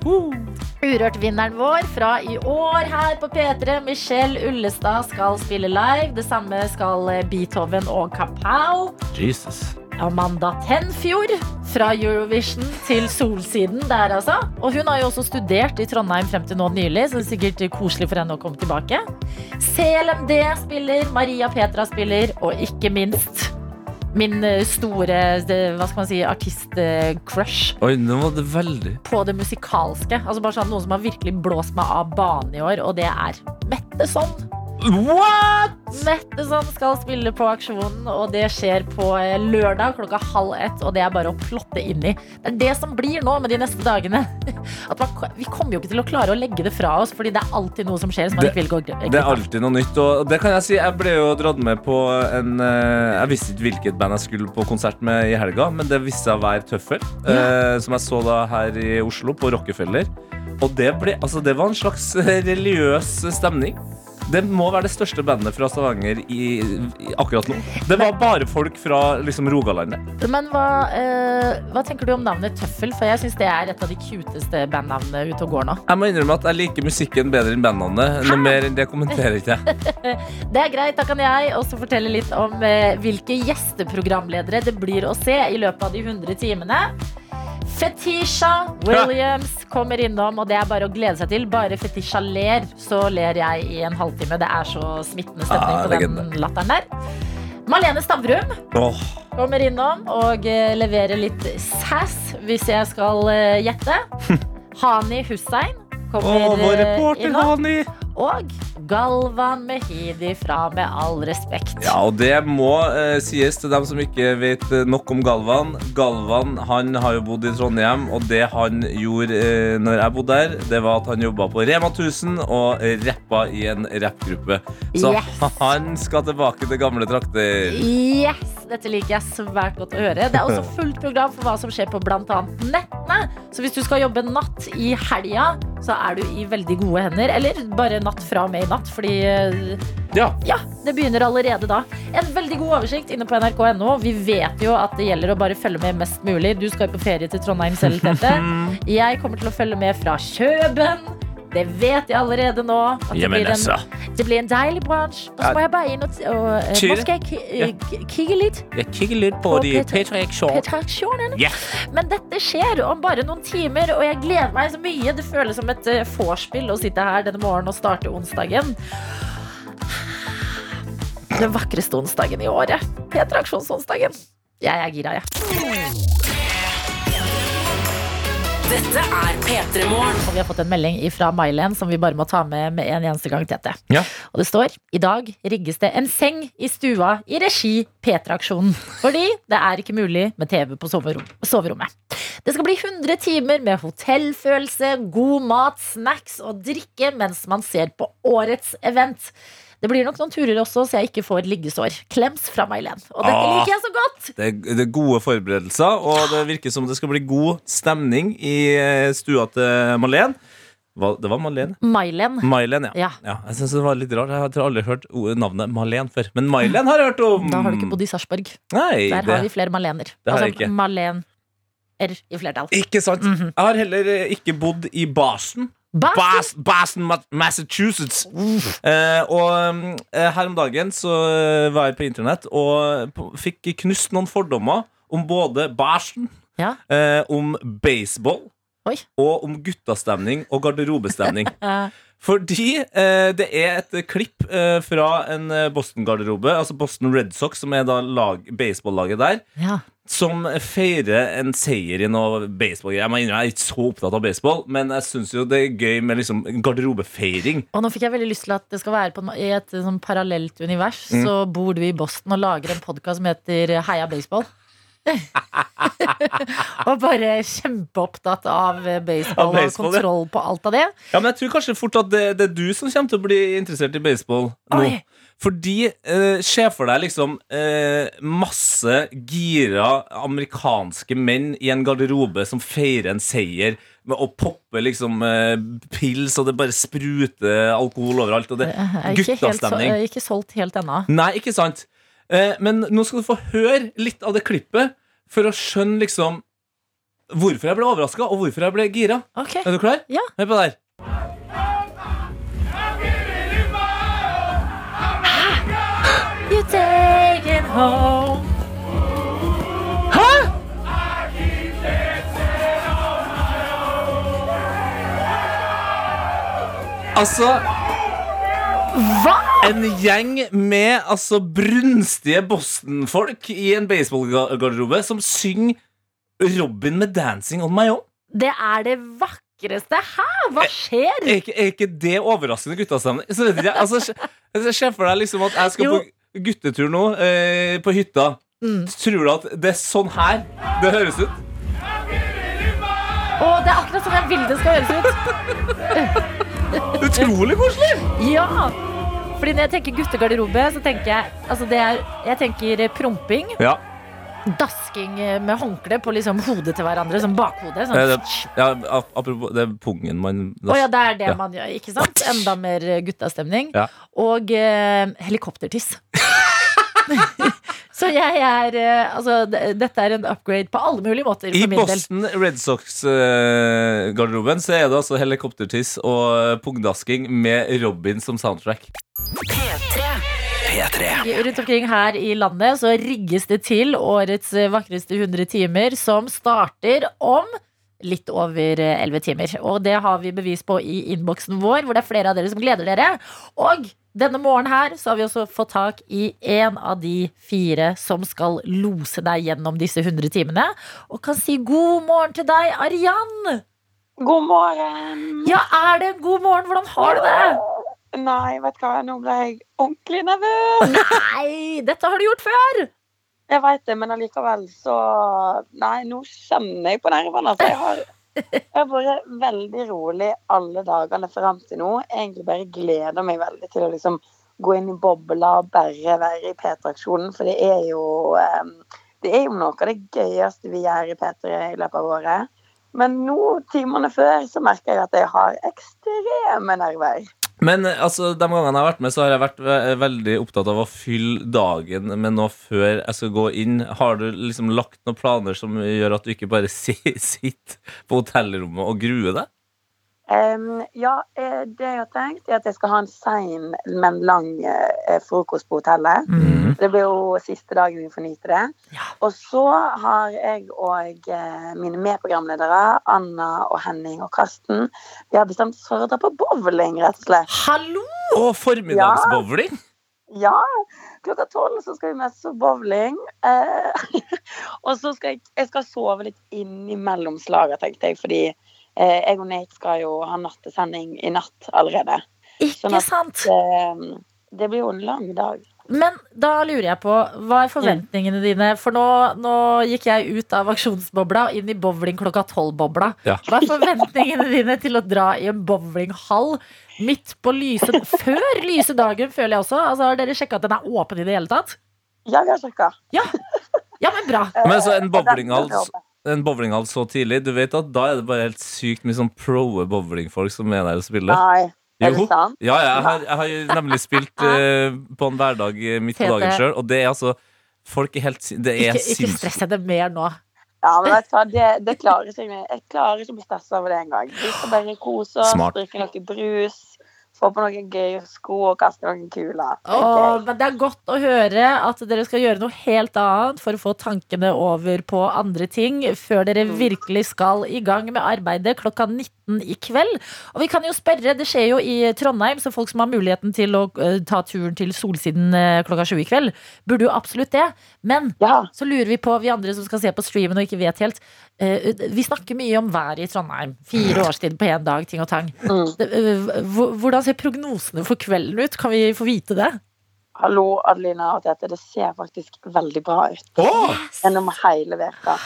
Urørt-vinneren vår fra i år her på P3, Michelle Ullestad, skal spille live. Det samme skal eh, Beethoven og Kapow. Jesus. Amanda Tenfjord fra Eurovision til Solsiden der, altså. Og hun har jo også studert i Trondheim frem til nå nylig, så det er sikkert koselig for henne å komme tilbake. CLMD spiller, Maria Petra spiller, og ikke minst min eh, store eh, hva skal man si, artist-crush Oi, nå var det veldig på det musikalske. Altså bare sånn Noen som har virkelig blåst meg av banen i år, og det er Metteson. What?! Metteson skal spille på aksjonen, og det skjer på eh, lørdag klokka halv ett. Og det er bare å plotte inn i. Det er det som blir nå med de neste dagene. At man, vi kommer jo ikke til å klare å legge det fra oss, fordi det er alltid noe som skjer som man Det- gå Det er alltid noe nytt. Og det kan jeg si, jeg ble jo dratt med på en eh, Jeg visste ikke hvilket band jeg skulle på konsert med i helga, men det viste seg å være Tøffel. eh, som jeg så da her i Oslo, på Rockefeller. Og det, ble, altså, det var en slags religiøs stemning. Det må være det største bandet fra Stavanger i, i, akkurat nå. Det var bare folk fra liksom, Rogalandet. Men hva, eh, hva tenker du om navnet Tøffel? For jeg syns det er et av de cuteste bandnavnene ute og går nå. Jeg må innrømme at jeg liker musikken bedre enn bandnavnet. Noe mer enn det kommenterer ikke jeg. Det er greit, da kan jeg også fortelle litt om eh, hvilke gjesteprogramledere det blir å se i løpet av de 100 timene. Fetisha Williams kommer innom, og det er bare å glede seg til. Bare Fetisha ler, så ler jeg i en halvtime. Det er så smittende stemning Ah, på den latteren der. Malene Stavrum oh. kommer innom og eh, leverer litt sass, hvis jeg skal eh, gjette. Hani Hussein kommer oh, vår reporter innom. Hani. Og Galvan Mehidi fra Med all respekt. Ja, og det må eh, sies til dem som ikke vet eh, nok om Galvan. Galvan han har jo bodd i Trondheim, og det han gjorde eh, når jeg bodde der, det var at han jobba på Rema 1000 og rappa i en rappgruppe. Så Yes. han skal tilbake til gamle trakter. Yes! Dette liker jeg svært godt å høre. Det er også fullt program for hva som skjer på bl.a. nettene. Så hvis du skal jobbe natt i helga, så er du i veldig gode hender. Eller bare natt fra og med i natt, fordi eh, Ja. ja, det begynner allerede da. En veldig god oversikt inne på nrk.no. Vi vet jo at det gjelder å bare følge med mest mulig. Du skal jo på ferie til Trondheim selv, Tete. Jeg kommer til å følge med fra Kjøben. Det vet jeg allerede nå. At det, blir en, altså. det blir en deilig bransj. Og så må jeg bare inn og, og eh, Kjøre. nå skal jeg ki- eh, litt Jeg kikker litt på På de P3 P3-aksjonene. på traksjonen. Ja. Men dette skjer om bare noen timer, og jeg gleder meg så mye. Det føles som et uh, vorspiel å sitte her denne morgenen og starte onsdagen. Den vakreste onsdagen i året. P3-aksjonsonsdagen. Jeg er gira, jeg. Dette er P3 Morgen. Og vi har fått en melding fra Mailen som vi bare må ta med med en eneste gang, Tete. Ja. Og det står i dag rigges det en seng i stua i regi P3-aksjonen. Fordi det er ikke mulig med TV på soverom soverommet. Det skal bli 100 timer med hotellfølelse, god mat, snacks og drikke mens man ser på årets event. Det blir nok noen turer også, så jeg ikke får liggesår. Klems fra May-Len. Og dette Ah. liker jeg så godt! Det er, det er gode forberedelser, og det virker som det skal bli god stemning i eh, stua til Malen. Det var Malene? May-Len. Mailen, ja. Ja. ja. Jeg synes det var litt rart. Jeg har aldri hørt navnet Malen før. Men Mailen har jeg hørt om! Da har du ikke bodd i Sarpsborg. Der det, har vi flere Malener. det har jeg altså ikke. Malener i flertall. Ikke sant? Mhm. Jeg har heller ikke bodd i Boston. Boston! Boston, Massachusetts. Eh, og eh, her om dagen så eh, var jeg på internett og fikk knust noen fordommer om både Boston, Ja. eh, om baseball Oi. og om guttastemning og garderobestemning. Fordi eh, det er et klipp eh, fra en Boston-garderobe, altså Boston Red Sox, som er da lag, baseballaget der, ja. Som feirer en seier i noe baseball. Jeg, jeg er ikke så opptatt av baseball, men jeg syns jo det er gøy med liksom garderobefeiring. Og nå fikk jeg veldig lyst til at det skal være på, en- i et sånn parallelt univers. Mm. Så bor du i Boston og lager en podkast som heter Heia baseball. og bare kjempeopptatt av baseball, Av baseball, og kontroll på alt av det. Ja, men jeg tror kanskje fort at det, det er du som kommer til å bli interessert i baseball nå. Oi. Fordi eh, Se for deg liksom eh, masse gira amerikanske menn i en garderobe som feirer en seier med å poppe liksom eh, pils, og det bare spruter alkohol overalt. Og det er ikke, helt, så, guttastemning. jeg er ikke solgt helt ennå. Nei, ikke sant? Eh, men nå skal du få høre litt av det klippet for å skjønne liksom hvorfor jeg ble overraska, og hvorfor jeg ble gira. Okay. Er du klar? Ja. Hør på der. it home. Altså Hva?! En gjeng med altså brunstige Boston-folk i en baseballgarderobe som synger Robin med 'Dancing On My Own'. Det er det vakreste. Hæ? Hva skjer? Er ikke, er ikke det overraskende guttastemning? Så vet jeg, altså, se- Se for deg liksom at jeg skal Jo. på guttetur nå, eh, på hytta. Mm. Tror du at det er sånn her det høres ut? Å, det er akkurat sånn jeg vil det skal høres ut. Utrolig koselig! Ja! Fordi når jeg tenker guttegarderobe, så tenker jeg altså det er, Jeg tenker promping. Ja, Dasking med håndkle på liksom hodet til hverandre, som bakhode. Sånn. det, ja Apropos, det er pungen man Å ja, det er det Ja. man gjør, ikke sant? Enda mer guttastemning. Ja. Og eh, helikoptertiss. Så jeg er eh, Altså, dette er en upgrade på alle mulige måter I del. Boston Red Sox-garderoben så er det altså helikoptertiss og pungdasking med Robin som soundtrack. P3. Rundt omkring her i landet så rigges det til årets eh, vakreste 100 timer, som starter om litt over elleve 11 timer. Og det har vi bevis på i innboksen vår, hvor det er flere av dere som gleder dere. Og denne morgenen her så har vi også fått tak i en av de fire som skal lose deg gjennom disse 100 timene. Og kan si god morgen til deg, Arian! God morgen! Ja, er det en god morgen? Hvordan har du det? Nei, vet du hva, nå ble jeg ordentlig nervøs. Nei, dette har du gjort før! Jeg veit det, men allikevel så Nei, nå kjenner jeg på nervene. For jeg har, jeg har vært veldig rolig alle dagene fram til nå. Egentlig bare gleder meg veldig til å liksom gå inn i bobla og bare være i P3-aksjonen. For det er jo eh, Det er jo noe av det gøyeste vi gjør i P3 i løpet av året. Men nå, timene før, så merker jeg at jeg har ekstreme nerver. Men eh, altså, de gangene jeg har vært med, så har jeg vært ve veldig opptatt av å fylle dagen med noe før jeg skal gå inn. Har du liksom lagt noen planer som gjør at du ikke bare sitter på hotellrommet og gruer deg? Em, ja, eh, det jeg har tenkt er at jeg skal ha en sein, men lang uh, frokost på hotellet. Det blir jo siste dagen vi får nyte det. Ja. Og så har jeg og uh, mine medprogramledere, Anna og Henning og Karsten, vi har bestemt oss for å dra på bowling, rett og slett. Hallo! Og formiddagsbowling! Ja, klokka tolv så skal vi mest på bowling. Uh, og så skal jeg, jeg skal sove litt innimellom slaga, tenkte jeg, fordi jeg og Nate skal jo ha nattesending i natt allerede. Ikke Sånn at- sant? Eh, det blir jo en lang dag. Men da lurer jeg på, hva er forventningene dine? For nå, nå gikk jeg ut av aksjonsbobla og inn i bowling klokka tolv-bobla. Ja. Hva er forventningene dine til å dra i en bowlinghall midt på lyse Før lyse dagen, føler jeg også. Altså, har dere sjekka at den er åpen i det hele tatt? Ja, vi har sjekka. Ja, men bra. Men så en Eh, bowlinghall En bowlinghall så tidlig, du vet at da er det bare helt sykt mye sånn pro bowlingfolk som er der og spiller. Nei, er det sant? Ja, ja, jeg har, jeg har nemlig spilt uh, på en hverdag midt på dagen sjøl, og det er altså Folk er helt Det er Ikke, ikke sinnssykt. stress henne mer nå. Ja, men vet du hva, det, det klarer ikke jeg. Jeg klarer ikke å bli stressa over det engang. Vi skal bare kose oss, drikke noe brus, få på noen gøye sko og kaste noen kuler. Er Åh, men det er godt å høre at dere skal gjøre noe helt annet for å få tankene over på andre ting før dere virkelig skal i gang med arbeidet klokka 19 i kveld. Og vi kan jo spørre, det skjer jo i Trondheim, så folk som har muligheten til å eh, ta turen til Solsiden eh, klokka sju i kveld, burde jo absolutt det. Men Ja, så lurer vi på, vi andre som skal se på streamen og ikke vet helt eh, Vi snakker mye om været i Trondheim. Fire årstid på én dag, ting og tang. mm. Hvordan ser prognosene for kvelden ut? Kan vi få vite det? Hallo, Adelina og Tete. Det ser faktisk veldig bra ut gjennom hele veka.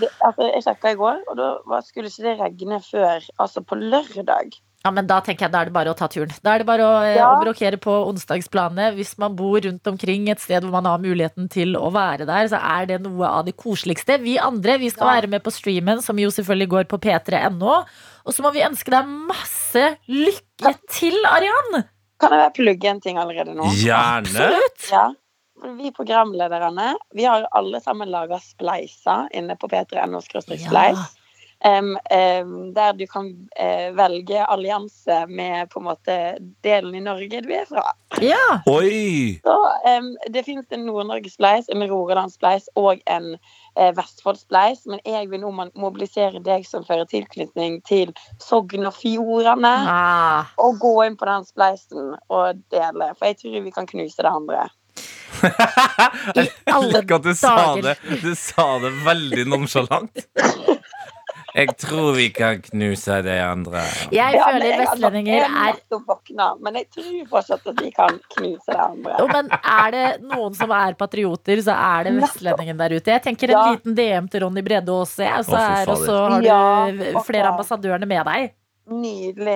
Det, altså, jeg sjekka i går, og da skulle ikke det regne før altså på lørdag. Ja, men Da tenker jeg da er det bare å ta turen. Da er det bare å, eh, Ja. å brokere på onsdagsplanene. Hvis man bor rundt omkring et sted hvor man har muligheten til å være der, så er det noe av det koseligste. Vi andre vi skal Ja. være med på streamen, som jo selvfølgelig går på p3.no. Og så må vi ønske deg masse lykke til, Arian! Kan jeg plugge en ting allerede nå? Gjerne. Absolutt! Ja. Vi programlederne vi har alle sammen laga spleiser inne på p3.no. Ja. Um, um, der du kan uh, velge allianse med på en måte delen i Norge du er fra. Ja. Oi! Så um, Det finnes en Nord-Norge-spleis, en Rogaland-spleis og en eh, Vestfold-spleis. Men jeg vil nå mobilisere deg som fører tilknytning til Sogn og Fjordane. Ah. Og gå inn på den spleisen og dele. For jeg tror vi kan knuse det andre. Jeg alle liker at du sa dager. det. Du sa det veldig nonsjalant. Jeg tror vi kan knuse de andre. Jeg Ja, føler vestlendinger er nettopp våkna, men jeg tror fortsatt at vi kan knuse de andre. Jo, men er det noen som er patrioter, så er det vestlendingen der ute. Jeg tenker en Ja. liten DM til Ronny Brede Aase, jeg, så er- og så har du flere ambassadørene med deg. Nydelig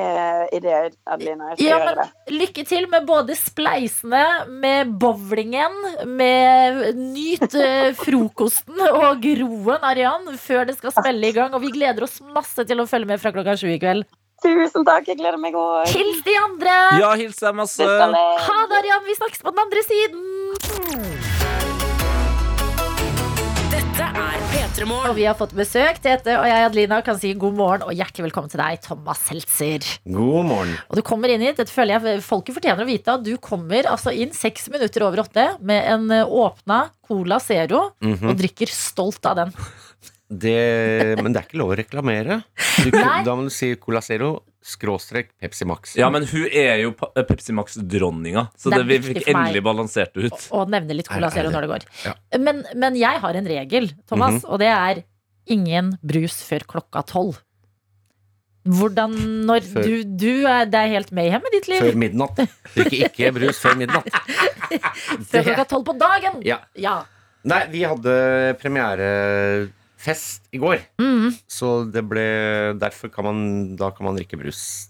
ideer, Adelina. Jeg skal Ja, gjøre men det. Lykke til med både spleisene, med bowlingen, med nyt eh, frokosten og groen, Arian, før det skal spille i gang. Og vi gleder oss masse til å følge med fra klokka sju i kveld. Tusen takk, jeg gleder meg òg. Hils de andre! Ja, hils deg masse. Ha det, Arian! Vi snakkes på den andre siden! Dette er P3 Og vi har fått besøk. Tete og jeg, Adelina, kan si god morgen og hjertelig velkommen til deg, Thomas Seltzer. God morgen. Og du kommer inn hit, dette føler jeg folket fortjener å vite, at du kommer altså inn seks minutter over åtte med en eh, åpna Cola Zero Mhm. og drikker stolt av den. det, men det er ikke lov å reklamere. Du, da må du si Cola Zero skråstrek Pepsi Max. Ja, men hun er jo Pepsi Max-dronninga, så Det det, vi fikk endelig balansert det ut. Og nevne litt Cola Er- er Zero når det går. Ja. Men, men jeg har en regel, Thomas, og det er ingen brus før klokka tolv. Hvordan når Før- du, du er, Det er helt mayhem i ditt liv. Før midnatt. Drikker ikke brus før midnatt. Før klokka tolv på dagen! Ja. Ja. Nei, vi hadde premierefest i går, Mhm. så det ble Derfor kan man Da kan man drikke brus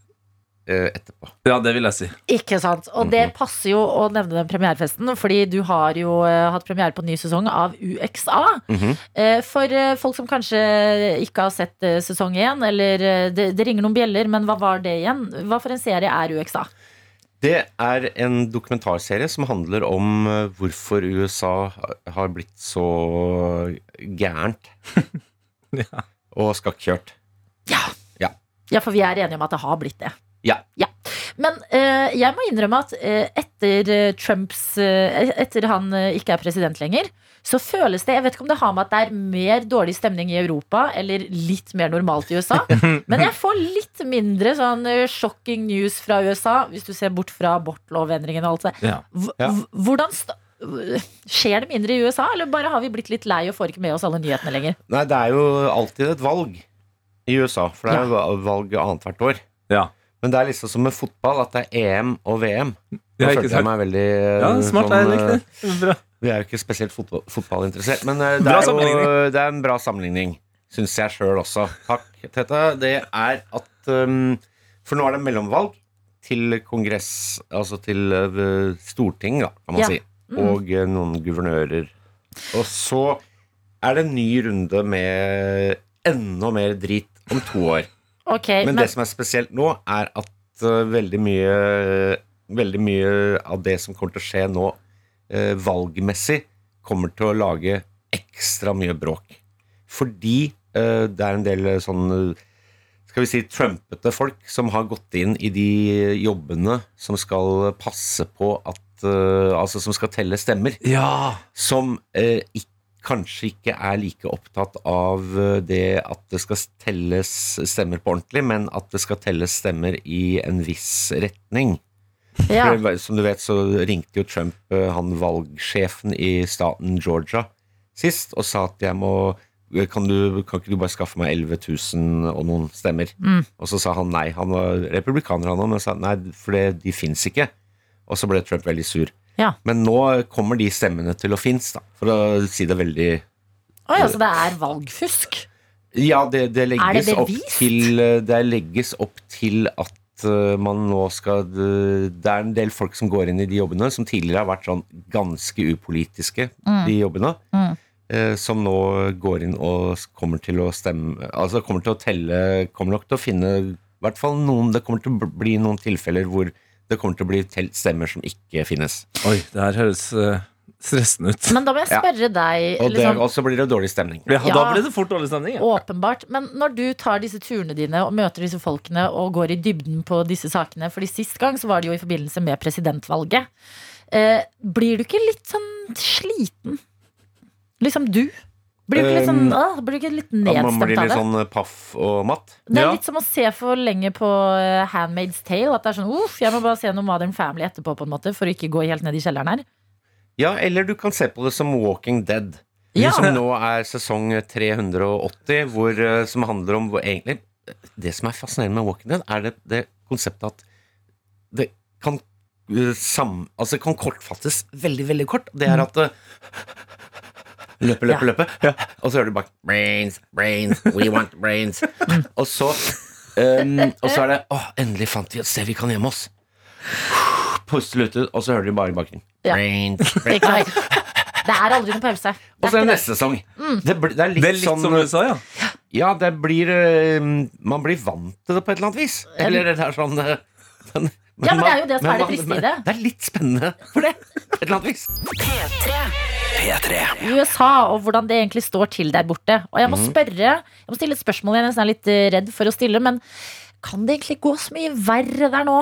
eh, etterpå. Ja, det vil jeg si. Ikke sant. Og Mhm. det passer jo å nevne den premierefesten, fordi du har jo eh, hatt premiere på ny sesong av UXA. Mhm. Eh, for eh, folk som kanskje ikke har sett eh, sesong én, eller det, det ringer noen bjeller, men hva var det igjen? Hva for en serie er UXA? Det er en dokumentarserie som handler om eh, hvorfor USA har- blitt så gærent Ja. og skakkjørt. Ja, for vi er enige om at det har blitt det. Ja. Ja. Men eh, jeg må innrømme at eh, etter eh, Trumps eh, Etter han eh, ikke er president lenger, så føles det Jeg vet ikke om det har med at det er mer dårlig stemning i Europa, eller litt mer normalt i USA. Men jeg får litt mindre sånn eh, shocking news fra USA, hvis du ser bort fra abortlovendringen og alt det. Ja. Ja. Hvordan Skjer det mindre i USA, eller bare har vi blitt litt lei og får ikke med oss alle nyhetene lenger? Nei, det er jo alltid et valg i USA, for det er jo valg annethvert år. Ja. Men det er liksom som med fotball, at det er EM og VM. Da følte jeg meg veldig Ja, eh, smart. sånn, Jeg likte eh. Bra. Vi er jo ikke spesielt fotball, fotballinteressert, men eh, det er, jo, det er en bra sammenligning. Syns jeg sjøl også. Takk, Tete. Det er at um, For nå er det mellomvalg til kongress, altså til uh, storting, da, kan man Ja. si. Og uh, noen guvernører. Og så er det en ny runde med enda mer drit om to år. Ok, Men, men, det som er spesielt nå, er at uh, veldig mye Veldig mye av det som kommer til å skje nå, uh, valgmessig, kommer til å lage ekstra mye bråk. Fordi uh, det er en del sånn skal vi si trumpete folk som har gått inn i de jobbene som skal passe på at uh, Altså som skal telle stemmer Ja. som ikke ikk- kanskje ikke er like opptatt av eh, det at det skal telles stemmer på ordentlig, men at det skal telles stemmer i en viss retning. ja. For, som du vet, så ringte jo Trump eh, han valgsjefen i staten Georgia sist og sa at jeg må kan, du, kan ikke du bare skaffe meg 11 000 og noen stemmer? Mm. Og så sa han nei. Han var republikaner, han òg, men sa nei, for det, de fins ikke. Og så ble Trump veldig sur. Ja. Men nå kommer de stemmene til å finnes, da, for å si det veldig Å ja, så det er valgfusk. Ja, det, det legges det opp til Det legges opp til at uh, man nå skal Det er en del folk som går inn i de jobbene, som tidligere har vært sånn ganske upolitiske, de jobbene. Mm. eh, Som nå går inn og kommer til å stemme Altså kommer til å telle Kommer nok til å finne i hvert fall noen Det kommer til å bli noen tilfeller hvor det kommer til å bli telt stemmer som ikke finnes. Oi, det her høres uh, stressende ut. Men da må jeg Ja. spørre deg Og det, liksom, så blir det dårlig stemning. Ja, Ja. Da blir det fort dårlig stemning. Ja. Åpenbart. Men når du tar disse turene dine og møter disse folkene og går i dybden på disse sakene, fordi sist gang så var det jo i forbindelse med presidentvalget, eh, blir du ikke litt sånn sliten? Liksom du? Blir du ikke litt sånn, åh, blir du ikke litt At man blir nedstemt av litt det? sånn eh, paff og matt. Det er Ja. litt som å se for lenge på eh, Handmaid's Tale. At det er sånn, uff, jeg må bare se noe Modern Family etterpå, på en måte, for å ikke gå helt ned i kjelleren her. Ja, eller du kan se på det som Walking Dead. Ja. Som nå er sesong 380, hvor, eh, som handler om hvor egentlig Det som er fascinerende med Walking Dead, er det, det konseptet at det kan eh, sam, altså det kan kortfattes veldig, veldig kort. Det er at eh, Løpe, løpe, løpe. Og så hører du bare Brains, brains, we want brains. og så um, Og så er det Å, endelig fant vi et sted vi kan gjemme oss. Puste litt ut, og så hører du bare i bakgrunnen. Brains, brains. Det er aldri noen pause. Og så er det neste sesong. Det, det er litt, Det er litt sånn som du sa, ja. Ja, det blir eh, Man blir vant til det på et eller annet vis. Eller det er sånn eh, men, Ja, men det er jo det som men er det triste i det. Det er litt spennende for det. På et eller annet vis. P3. USA og hvordan det egentlig står til der borte. Og jeg må Mhm. spørre, jeg må stille et spørsmål jeg nesten er litt eh, redd for å stille, men kan det egentlig gå så mye verre der nå?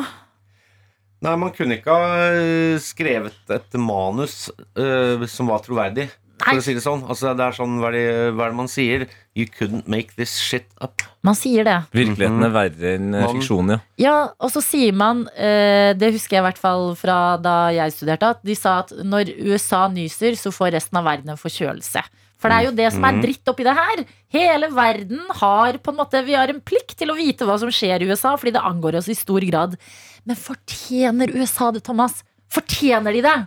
Nei, man kunne ikke ha eh, skrevet et manus uh, som var troverdig. Nei. For å si det sånn. Altså, det er sånn hva er, det, hva er det man sier? You couldn't make this shit up. Man sier det. Virkeligheten er verre enn Man- fiksjonen, ja. Ja, og så sier man, eh, det husker jeg i hvert fall fra da jeg studerte, at de sa at når USA nyser, så får resten av verden en forkjølelse. For det er jo det som er dritt oppi det her. Hele verden har på en måte Vi har en plikt til å vite hva som skjer i USA, fordi det angår oss i stor grad. Men fortjener USA det, Thomas? Fortjener de det?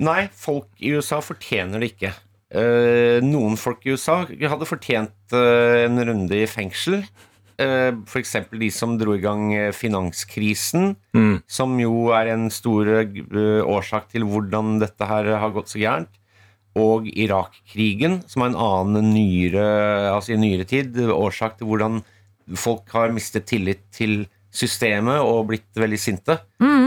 Nei, folk i USA fortjener det ikke. Eh, noen folk i USA hadde fortjent eh, en runde i fengsel. Uh, F.eks. de som dro i gang eh, finanskrisen, Mm. som jo er en stor eh, årsak til hvordan dette her har gått så gærent. Og Irak-krigen, som er en annen nyere, altså i nyere tid, årsak til hvordan folk har mistet tillit til systemet og blitt veldig sinte.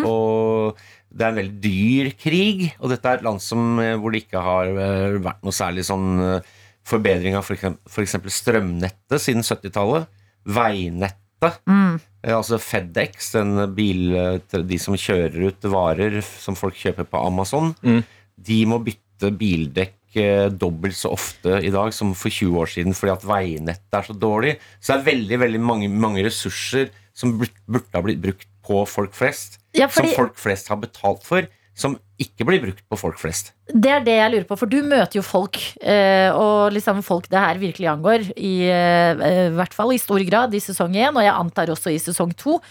Og det er en veldig dyr krig, og dette er et land som, eh, hvor det ikke har eh, vært noe særlig sånn eh, forbedring av f.eks. strømnettet siden 70-tallet. Veinettet. Mm. Altså FedEx, den bil, de som kjører ut varer som folk kjøper på Amazon, de må bytte bildekk dobbelt så ofte i dag som for 20 år siden fordi at veinettet er så dårlig. Så det er veldig veldig mange, mange ressurser som burde ha blitt brukt på folk flest. Ja, fordi- Som folk flest har betalt for. som ikke blir brukt på folk flest. Det er det jeg lurer på, for du møter jo folk, eh, og liksom folk det her virkelig angår, i eh, eh, hvert fall i stor grad i sesong én, og jeg antar også i sesong to.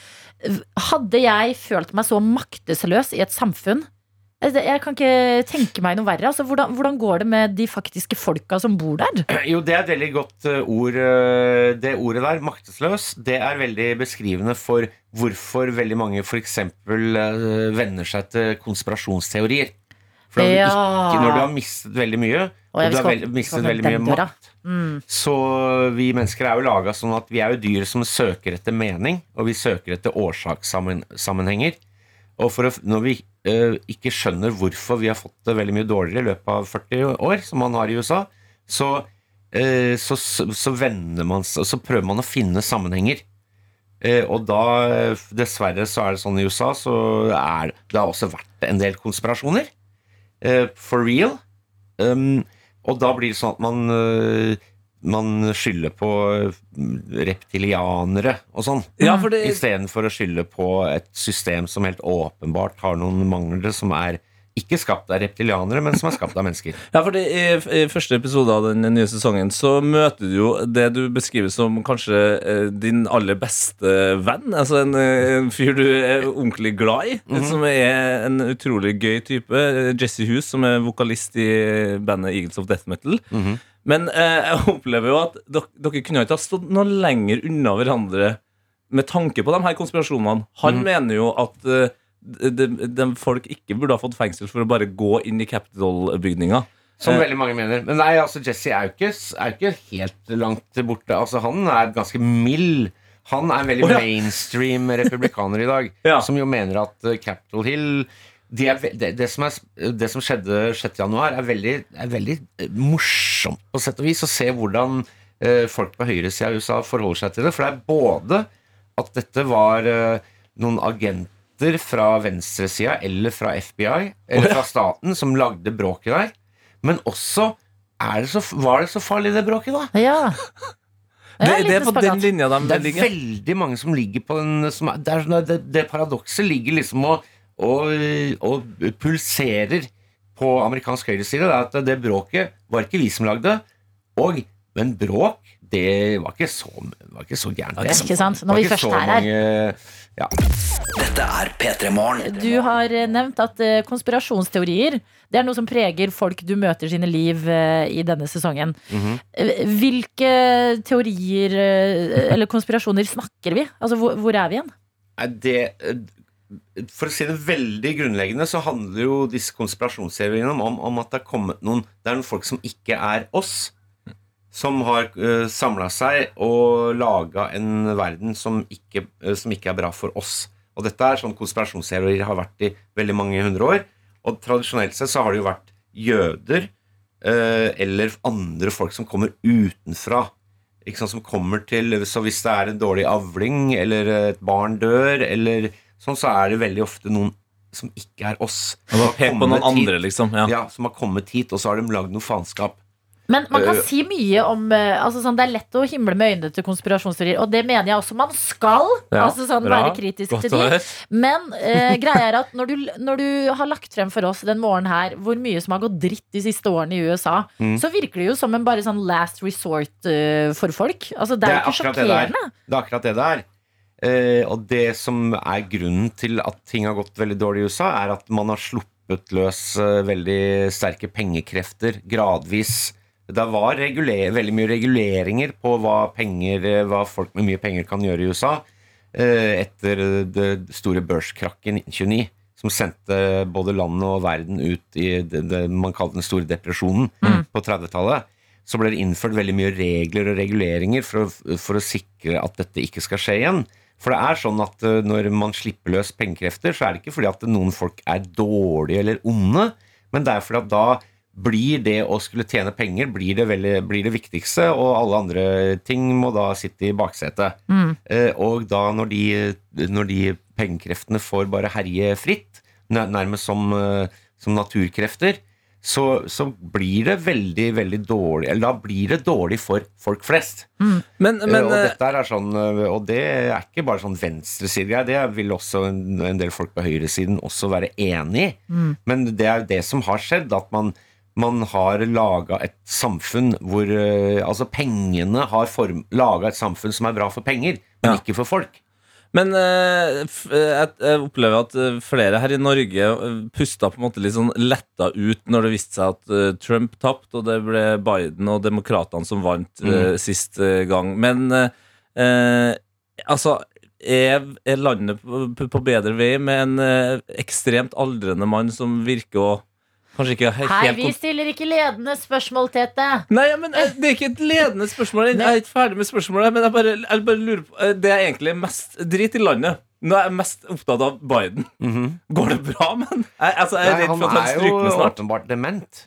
Hadde jeg følt meg så maktesløs i et samfunn Jeg kan ikke tenke meg noe verre. Altså, hvordan, hvordan går det med de faktiske folka som bor der? Jo, det er et veldig godt eh, ord. eh, Det ordet der, maktesløs, det er veldig beskrivende for hvorfor veldig mange f.eks. Uh, venner seg til konspirasjonsteorier. For da, Ja. ikke, når du har mistet veldig mye, Og og du har vel, mistet veldig mye døra. makt, Mm. så vi mennesker er jo laga sånn at vi er jo dyr som søker etter mening, og vi søker etter årsakssammenhenger. Og å, når vi eh, ikke skjønner hvorfor vi har fått det veldig mye dårligere i løpet av 40 år, som man har i USA, så, eh, så, så, man Så prøver man å finne sammenhenger. Eh, og da, eh, dessverre, så er det sånn i USA, så er det har også vært en del konspirasjoner. Eh, for real. Um, og da blir det sånn at man øh, man skylder på mm, reptilianere og sånn. Ja, for det, Istedenfor å skylde på et system som helt åpenbart har noen mangler, som er ikke skapt av reptilianere, men som er skapt av mennesker. Ja, for det, i, første episode av den nye sesongen så møter du jo det du beskriver som kanskje eh, din aller beste venn. Altså en, eh, en fyr du er ordentlig glad i, som er en utrolig gøy type. Eh, Jesse Hughes, som er vokalist i bandet Eagles of Death Metal. Men eh, jeg opplever jo at dere, dere kunne ikke ha stått noe lenger unna hverandre med tanke på de her konspirasjonene. Han mener jo at eh, de, de, folk ikke burde ha fått fengsel for å bare gå inn i Capitol-bygninga. Som Eh. veldig mange mener. Men nei, altså Jesse er jo ikke, er ikke helt langt borte. Altså Han er ganske mild. Han er en veldig oh, ja. mainstream republikaner i dag, Ja. som jo mener at eh, Capitol Hill de er, det, det, som er, det som skjedde 6. januar, er veldig, er veldig eh, morsomt på sett og vis å se hvordan eh, folk på høyresida i USA forholder seg til det. For det er både at dette var eh, noen agenter fra venstresida eller fra FBI eller fra staten som lagde bråket der, men også er det så, var det så farlig, det bråket, da? Ja. Det, det er på den linja de Det er veldig mange som ligger på den som det, sånn det, det paradokset ligger liksom og, og, og pulserer på amerikansk høyreside. Er at det bråket var ikke vi som lagde. Og, men bråk, det var ikke så, var ikke så gærent. det. Ikke sant? Når vi først er her. Ja. Dette er P3 Morgen. Du har eh, nevnt at eh, konspirasjonsteorier Det er noe som preger folk du møter sine liv eh, i denne sesongen. Mm -hmm. Hvilke teorier eller konspirasjoner snakker vi? Altså, hvor, hvor er vi igjen? Det For å si det veldig grunnleggende, så handler jo disse konspirasjonsteoriene om, om, at det er kommet noen Det er noen folk som ikke er oss, som har uh, samla seg og laga en verden som ikke, uh, som ikke er bra for oss. Og dette er sånn konspirasjonsteorier har vært i veldig mange hundre år. Og tradisjonelt sett så har det jo vært jøder uh, eller andre folk som kommer utenfra som kommer til Så hvis det er en dårlig avling, eller et barn dør, eller sånn, så er det veldig ofte noen som ikke er oss. Pek på noen hit. andre, liksom. Ja. Ja, som har kommet hit, og så har de lagd noe faenskap. Men man kan Øh. si mye om eh, altså sånn, Det er lett å himle med øynene til konspirasjonsteorier, og det mener jeg også man skal. Ja, altså sånn, bra. Være kritisk til de. Men eh, greia er at når du, når du har lagt frem for oss den morgenen her hvor mye som har gått dritt de siste årene i USA, Mm. så virker det jo som en bare sånn last resort uh, for folk. Altså, det er jo ikke sjokkerende. det. Det er akkurat det det er. Eh, og det som er grunnen til at ting har gått veldig dårlig i USA, er at man har sluppet løs eh, veldig sterke pengekrefter gradvis. Det var veldig mye reguleringer på hva, penger, eh, hva folk med mye penger kan gjøre i USA eh, etter det store børskrakken i 1929, som sendte både landet og verden ut i det, det man kalte den store depresjonen på 30-tallet. Så ble det innført veldig mye regler og reguleringer for å, for å sikre at dette ikke skal skje igjen. For det er sånn at eh, når man slipper løs pengekrefter, så er det ikke fordi at noen folk er dårlige eller onde, men det er fordi at da blir det å skulle tjene penger blir det, veldig, blir det viktigste, og alle andre ting må da sitte i baksetet. Mm. Eh, og da når de, når de pengekreftene får bare herje fritt, nærmest som, eh, som naturkrefter, så, så blir det veldig, veldig dårlig Eller da blir det dårlig for folk flest. Men, Eh, men og eh, dette er sånn eh, Og det er ikke bare sånn venstresidegreier. Det vil også en, en del folk på høyresiden også være enig i. Men det er jo det som har skjedd, at man, man har laga et samfunn hvor Altså pengene har laga et samfunn som er bra for penger, men Ja. ikke for folk. Men eh, eh, jeg, opplever at eh, flere her i Norge pusta på en måte litt sånn letta ut når det viste seg at Trump tapte, og det ble Biden og demokratene som vant mm. sist gang. Men eh, altså er, er landet på, på bedre vei med en ekstremt aldrende mann som virker å kanskje ikke helt Hei, vi stiller ikke ledende spørsmål, Tete. Nei, men eh, Det er ikke et ledende spørsmål. Jeg er ikke ferdig med spørsmålet. Men jeg bare, jeg bare lurer på eh, Det er egentlig mest drit i landet. Nå er jeg mest opptatt av Biden. Går det bra, men? han? altså, jeg er redd han for at han er jo Han er jo åpenbart dement.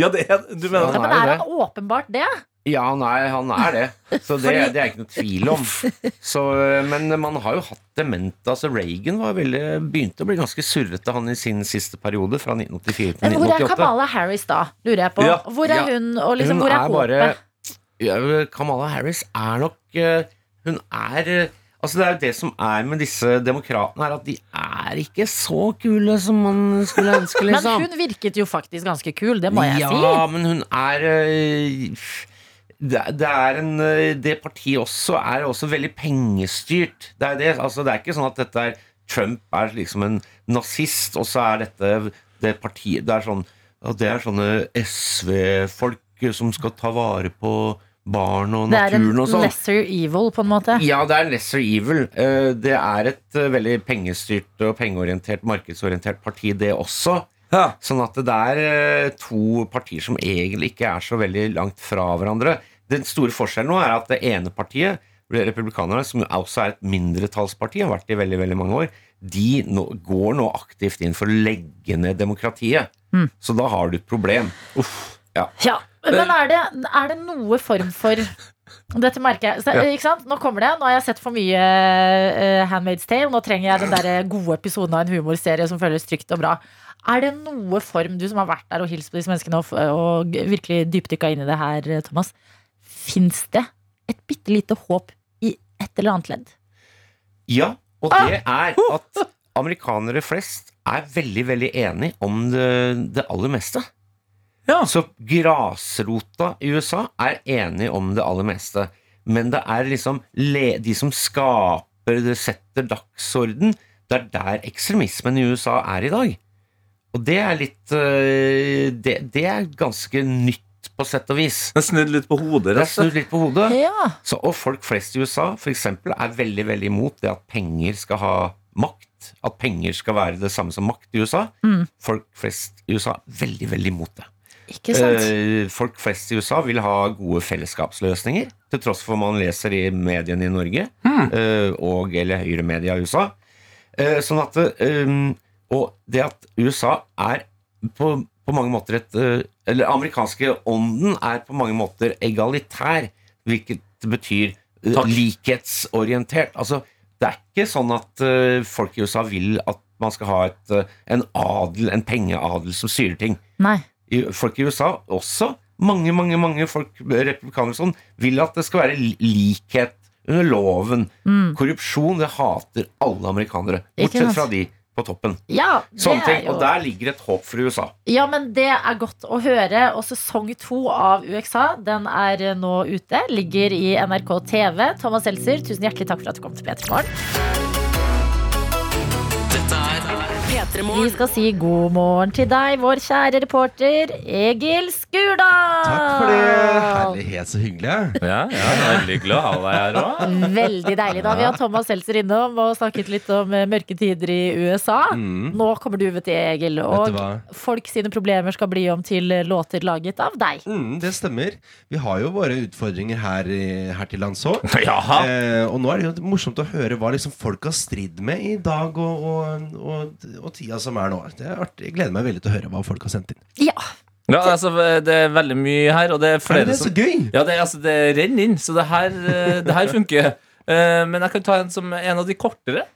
Ja, det er, du mener Ja, men er det. han åpenbart det? Ja, han er, han er det. Så det, det er ikke noe tvil om. Så, men man har jo hatt demente. Altså Reagan var veldig, begynte å bli ganske surrete, han i sin siste periode, fra 1984 til Men hvor er Kamala Harris da, lurer jeg på? Ja. Hvor er Ja. hun, og liksom, Hun hvor er er bare håpet? ja, Kamala Harris er nok eh, Hun er eh, Altså Det er jo det som er med disse demokratene, er at de er ikke så kule som man skulle ønske, Men liksom. hun virket jo faktisk ganske kul, det må jeg ja, si. men hun er øh, det, det er en øh, Det partiet også er også veldig pengestyrt. Det er det. Altså, det er ikke sånn at dette er Trump er liksom en nazist, og så er dette det partiet Det er sånn det er sånne SV-folk som skal ta vare på barn og Det er en naturen og sånn. lesser evil, på en måte. Ja, det er lesser evil. Eh, Det er et eh, veldig pengestyrt og pengeorientert, markedsorientert parti, det også. Ja. Sånn at det er eh, to partier som egentlig ikke er så veldig langt fra hverandre. Den store forskjellen nå er at det ene partiet, republikanerne, som også er et mindretallsparti, har vært det i veldig, veldig mange år, de nå, går nå aktivt inn for å legge ned demokratiet. Så da har du et problem. Ja, Men er det, er det noe form for dette merker jeg. Så? Nå kommer det. Nå har jeg sett for mye uh, Handmaid's Tale. Nå trenger jeg den der gode episoden av en humorserie som føles trygt og bra. Er det noe form, du som har vært der og hilst på disse menneskene og, og virkelig dypdykka inn i det her, Thomas, fins det et bitte lite håp i et eller annet ledd? Ja, og det er at amerikanere flest er veldig, veldig enig om det, det aller meste. Ja. Så grasrota i USA er enig om det aller meste. Men det er liksom le, de som skaper det, setter dagsorden. Det er der ekstremismen i USA er i dag. Og det er litt øh, Det, det er ganske nytt, på sett og vis. Det er snudd litt på hodet. Det er rett og slett. snudd litt på hodet. Ja. Så, og folk flest i USA for eksempel, er veldig veldig imot det at penger skal ha makt. At penger skal være det samme som makt i USA. Mm. Folk flest i USA er veldig veldig imot det. Ikke sant? Eh, folk flest i USA vil ha gode fellesskapsløsninger, til tross for man leser i mediene i Norge eh, og eller høyremedia i USA. Eh, sånn at eh, Og det at USA er på, på mange måter et eh, Eller amerikanske ånden er på mange måter egalitær, hvilket betyr eh, Takk. likhetsorientert. Altså, det er ikke sånn at eh, folk i USA vil at man skal ha et, en adel, en pengeadel som styrer ting Nei. folk i USA også, mange, mange mange folk, republikanere sånn, vil at det skal være likhet under loven. Korrupsjon, det hater alle amerikanere. Mm. Bortsett fra de på toppen. Ja, Sånne ting. jo Og der ligger et håp for USA. Ja, men det er godt å høre. Og sesong to av UXA den er nå ute. Ligger i NRK TV. Thomas Seltzer, tusen hjertelig takk for at du kom til P3 Morgen. Vi skal si god morgen til deg, vår kjære reporter Egil Skurdal. Takk for det. Herlighet, så hyggelig. Ja, ja, veldig glad å ha deg her òg. Veldig deilig. Da vi har Thomas Seltzer innom og snakket litt om eh, mørke tider i USA. Mm. Nå kommer du, vet du, Egil. Og folk sine problemer skal bli om til låter laget av deg. Mm, det stemmer. Vi har jo våre utfordringer her, her til lands òg. Eh, og nå er det jo morsomt å høre hva liksom folk har stridd med i dag og, og, og, og tida som er nå. Det er artig. Jeg gleder meg veldig til å høre hva folk har sendt inn. Ja. Ja, altså, det er veldig mye her, og det er flere flere det er så gøy? Ja, det, altså, det renner inn, så det her, eh, det her funker. Uh, Men jeg kan ta en som en av de kortere.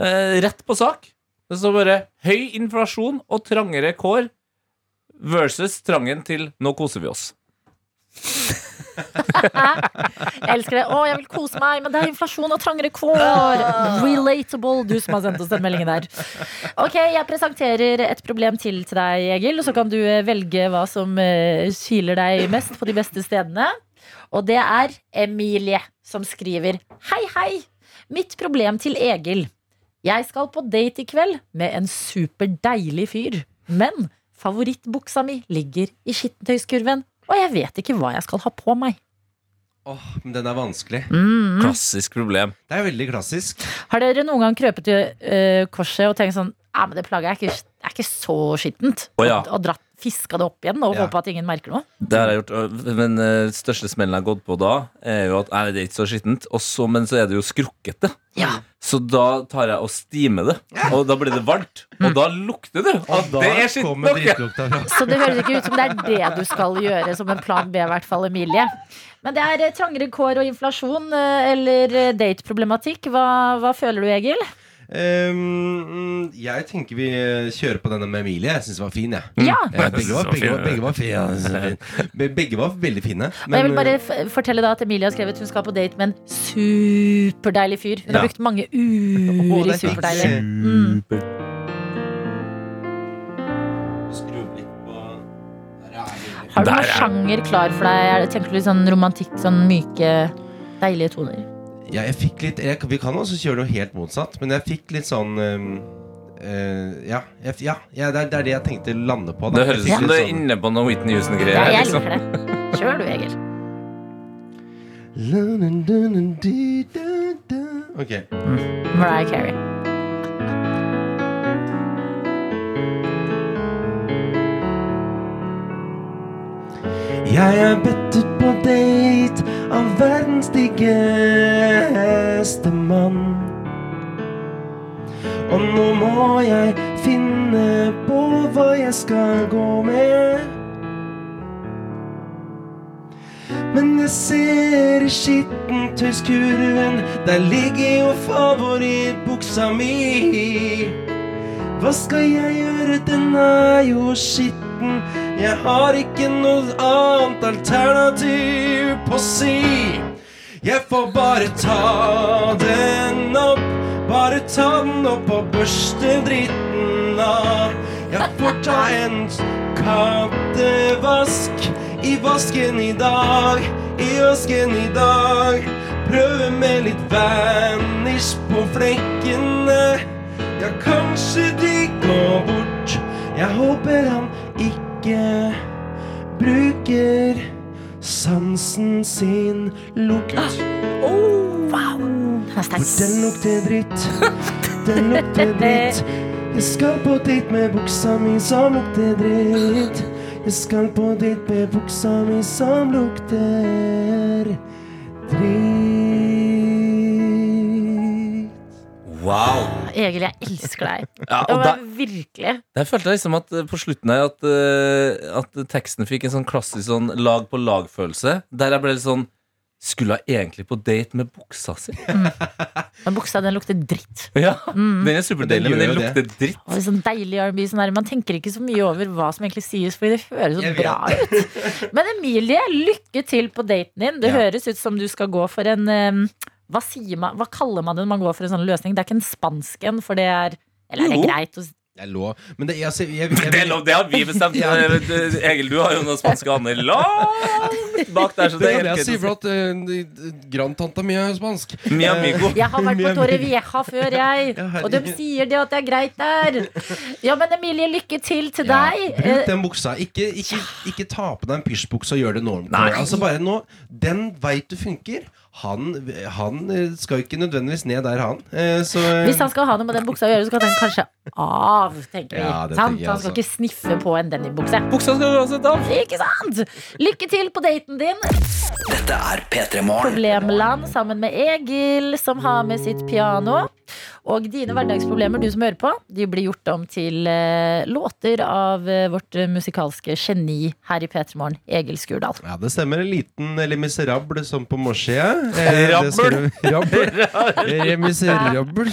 Uh, Rett på sak. Det står bare 'høy inflasjon og trangere kår versus trangen til 'nå koser vi oss'. Jeg elsker det. Å, jeg vil kose meg, men det er inflasjon og trangere kår. Relatable, du som har sendt oss den meldingen der. Ok, jeg presenterer et problem til til deg, Egil, og så kan du eh, velge hva som eh, kiler deg mest på de beste stedene. Og det er Emilie som skriver Hei, hei! Mitt problem til Egil. Jeg skal på date i kveld med en superdeilig fyr. Men favorittbuksa mi ligger i skittentøyskurven, og jeg vet ikke hva jeg skal ha på meg. Åh, men den er vanskelig. Mm. Klassisk problem. Det er veldig klassisk. Har dere noen gang krøpet til øh, korset og tenkt sånn Ja, men det plagget er ikke, er ikke så skittent. Oh, ja. Og, og dratt, fiska det opp igjen og Ja. håpa at ingen merker noe. Det har jeg gjort, men øh, største smellen jeg har gått på da, er jo at nei, det er ikke så skittent. Også, men så er det jo skrukkete. Ja. Så da tar jeg og stimer det, og da blir det varmt. Og da lukter det. Og det er skittent nok! Så det høres ikke ut som det er det du skal gjøre som en plan B, i hvert fall, Emilie. Men det er eh, trangere kår og inflasjon eh, eller eh, dateproblematikk. Hva, hva føler du, Egil? Ehm, jeg tenker vi kjører på denne med Emilie. Jeg syns den var fin, jeg. Ja. Ja, Begge var, begge var, begge var fine. Begge var veldig fine. Men, jeg vil bare eh, f fortelle da at Emilie har skrevet hun skal på date med en superdeilig fyr. Hun har brukt mange ur i er superdeilig. Mm. er Emilie. Har du noen er- sjanger klar for deg? Er det- Tenker du litt sånn romantikk, sånn myke, deilige toner? Ja, jeg fikk litt jeg, Vi kan også kjøre noe helt motsatt, men jeg fikk litt sånn um, uh, ja, jeg, ja, ja det, er, det er det jeg tenkte lande på. Da. Det høres ut som du er sånn- inne på noe Whitney Ja, Houston-greier. jeg liksom. liker det. Kjør du, Egil. Ok. Mariah Carey. Jeg er bedt ut på date av verdens diggeste mann. Og nå må jeg finne på hva jeg skal gå med. Men jeg ser i skittentøyskurven, der ligger jo favorittbuksa mi. Hva skal jeg gjøre, den er jo skitten. Jeg har ikke noe annet alternativ på si. Jeg får bare ta den opp, bare ta den opp og børste dritten av. Jeg får ta en kattevask i vasken i dag, i vasken i dag. Prøve med litt vanish på flekkene. Ja, kanskje de går bort. Jeg håper han ikke bruker sansen sin lukt. Ah. Oh, wow. For den lukter dritt. Den lukter dritt. Jeg skal på date med buksa mi som lukter dritt. Jeg skal på date med buksa mi som lukter dritt. Wow. Egil, jeg elsker deg. Ja, og der, virkelig. der følte jeg liksom at eh, på slutten her at, eh, at teksten fikk en sånn klassisk sånn lag på lag-følelse. Der jeg ble litt sånn Skulle jeg egentlig på date med buksa si? Men buksa, den lukter dritt. Ja, Mm. Den er superdeilig, Men den den lukter dritt. Og det er sånn deilig R&B sånn der. Man tenker ikke så mye over hva som egentlig sies, fordi det høres så bra ut. Men Emilie, lykke til på daten din. Det Ja. høres ut som du skal gå for en eh, hva, sier man, hva kaller man det når man går for en sånn løsning? Det er ikke en spansk en, for det er Eller er det greit å Det er lov. Men det, altså, jeg, jeg, jeg, Det, er lov, det har vi bestemt. Ja. Egil, du har jo noen spanske aner langt bak der. Så det det er det jeg sier, for at uh, grandtanta mi er spansk. Mi amigo. Jeg har vært på Torrevieja før, jeg. Og de sier det at det er greit der. Ja, men Emilie, lykke til til Ja, deg. bruk Eh, den buksa. Ikke, ikke, ikke ta på deg en pysjbukse og gjør det norm. Altså bare nå Den veit du funker. Han, han skal ikke nødvendigvis ned der, han. Eh, Så eh, Hvis han skal ha noe med den buksa å gjøre, så kan den kanskje av, tenker vi. Ja, det sant? tenker jeg Han skal ikke sniffe på en denimbukse. Buksa skal uansett av. Ikke sant? Lykke til på daten din. Dette er P3 Morgen. Problemland sammen med Egil, som har med sitt piano. Og dine hverdagsproblemer, du som hører på, de blir gjort om til eh, låter av eh, vårt eh, musikalske geni her i P3 Morgen, Egil Skurdal. Ja, det stemmer. En liten Les Miserable som på morssida. Eh, vi- Rabbel. Les Miserable.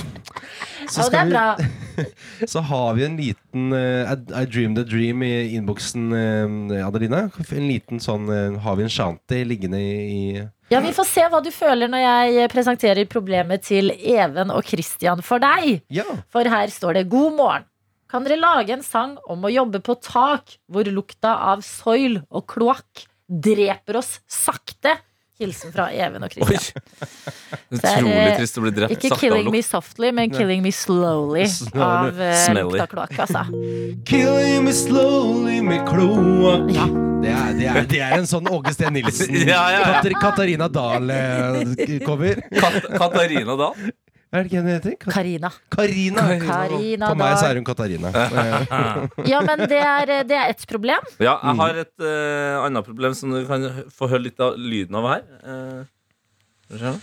Så, Ja, det skal er vi, bra. så har vi en liten uh, I, I Dream the Dream i innboksen, uh, Adelina. En liten sånn uh, Har vi en shanty liggende i, i Ja, Vi får se hva du føler når jeg eh, presenterer problemet til Even og Christian for deg. Ja! For her står det 'God morgen'. Kan dere lage en sang om å jobbe på tak hvor lukta av soil og kloakk dreper oss sakte? Hilsen fra Even og! Christian. Utrolig eh, trist å bli drept. Ikke 'Killing. Me Softly', men 'Killing Me Slowly' Slowly. av uh, lukta kloakk. Altså. Killing me slowly med kloakk. Ja. Det, er, det, er, det er en sånn Åge Steen Nilsen, Ja, ja, ja. Katar Katarina Dahl-cover. Kat Katarina da? Er det ikke hun heter? Ka- Karina. Karina. Karina For meg så er hun Katarina. Ja, men det er, det er ett problem. Ja, jeg har et uh, annet problem som du kan få høre litt av lyden av her. Uh, vi se.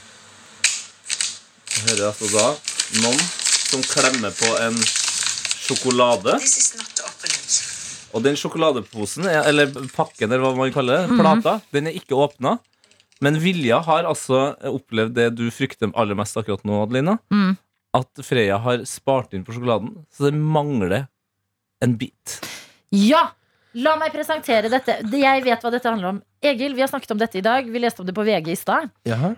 Jeg hører altså da noen som klemmer på en sjokolade. Og den sjokoladeposen, er- eller pakken, eller hva man kaller det, plata, den er ikke åpna. Men Vilja har altså opplevd det du frykter aller mest akkurat nå, Adelina. Mm. At Freya har spart inn på sjokoladen, så det mangler en bit. Ja! La meg presentere dette. Jeg vet hva dette handler om. Egil, vi har snakket om dette i dag. Vi leste om det på VG i stad.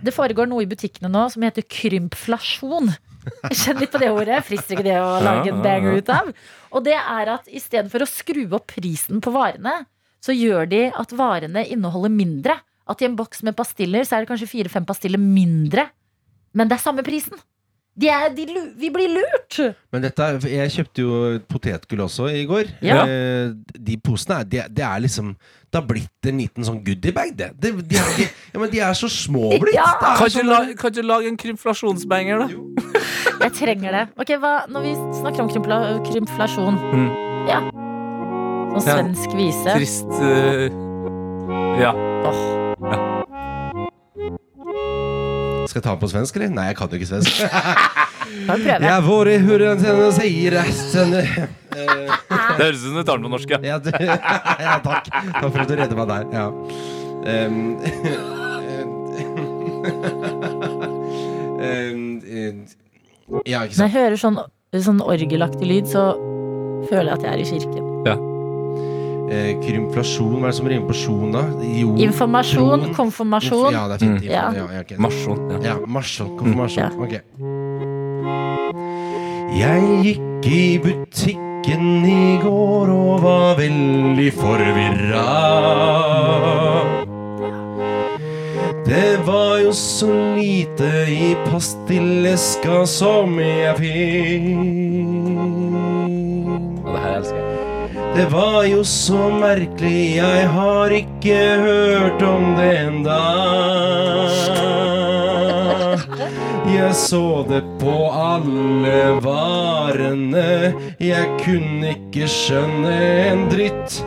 Det foregår noe i butikkene nå som heter krympflasjon. Kjenn litt på det ordet. Frister ikke det å lage en banger ut av? Og det er at istedenfor å skru opp prisen på varene, så gjør de at varene inneholder mindre. At i en boks med pastiller så er det kanskje fire-fem pastiller mindre. Men det er samme prisen. De er, de, vi blir lurt! Men dette, jeg kjøpte jo potetgull også i går. Ja. Eh, De posene er, det, de er liksom Det har blitt en liten sånn goodiebag, det. De, de, er, de, ja, men de er så små blitt. Ja. Det er Kan ikke, sånn- la, kan ikke lage en krymflasjonsbanger, da? Jeg trenger det. Ok, hva, Når vi snakker om krympla, krympflasjon Mm. Ja. Sånn svensk vise. Trist uh, Ja. Skal jeg ta den på svensk, eller? Nei, jeg kan jo ikke svensk. Jeg får i hurren til å si resten Eh, Det høres ut som du tar den på norsk. Ja. ja, det, ja, takk. Takk for at du redder meg der. Ja. Um, um, uh, ja, ikke Når jeg hører sånn, sånn orgelaktig lyd, så føler jeg at jeg er i kirken. Eh, krymflasjon, hva er det som rimer på sjon, da? Jo, Informasjon, tron. konfirmasjon. Ja, det er fint. Mm. Ja. Ja, ja, okay. Marsjon. Ja. Ja, marsjon. Konfirmasjon. Ja. Ok. Jeg gikk i butikken i går og var veldig forvirra. Det var jo så lite i pastilleska som jeg fikk. Og det her elsker jeg. Det var jo så merkelig, jeg har ikke hørt om det enda. Jeg så det på alle varene, jeg kunne ikke skjønne en dritt.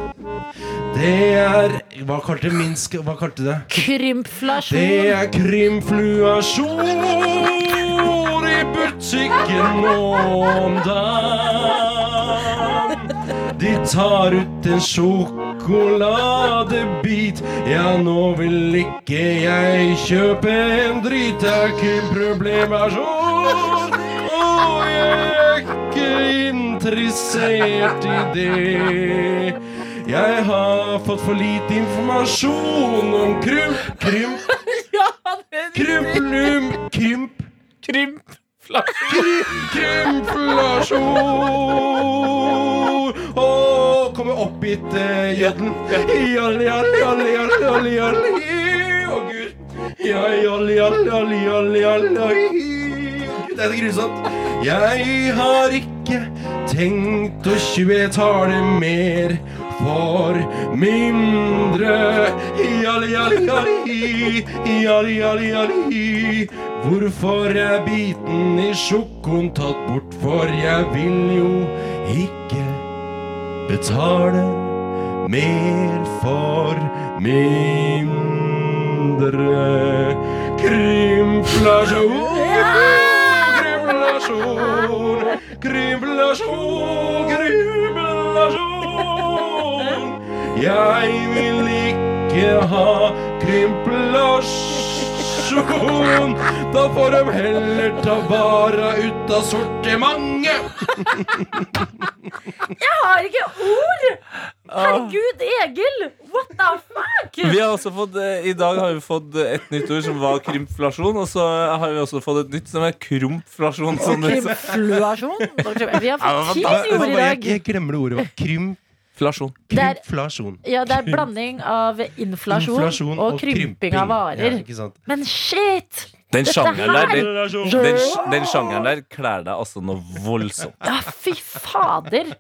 Det er Hva kalte Minsk Hva kalte det? Krymflasjon. Det er krymfluasjon i butikken nå om dagen. Tar ut en sjokoladebit. Ja, nå vil ikke jeg kjøpe en drit. Det er ikke problemasjon. Og jeg er ikke interessert i det. Jeg har fått for lite informasjon om krymp, krymp, krymp, krymp, krymp, Krymp. Krymflasjon! Å, kommer opp hit, uh, jøden. Jall, jall, jall, jall, jall, jall. Å, Gud. Gud, Det er så grusomt. Jeg har ikke tenkt å tjue, jeg mer for mindre. Jall, jall, jall, jall, jall, jall. Hvorfor er biten i sjokoen tatt bort? For jeg vil jo ikke betale mer for mindre. krimflasjon. Krimflasjon, krimflasjon, krimflasjon. Jeg vil ikke ha krympelasjon. Da får de heller ta vara ut av sortimentet. Jeg har ikke ord! Herregud, Egil! What the fuck? Vi har også fått, eh, I dag har vi fått eh, et nytt ord som var krympflasjon. Og så har vi også fått et nytt som er krympflasjon. Krympflasjon? Vi har fått ti ord i hva- Jeg, dag. jeg glemmer det ordet. Hva? Krym, flasjon. Det er, ja, det er blanding av inflasjon, Inflasjon og krymping av Ja, varer. ikke sant? Men shit! Den sjangeren der, den, den, den sjangeren der kler deg altså noe voldsomt. Ja, fy fader!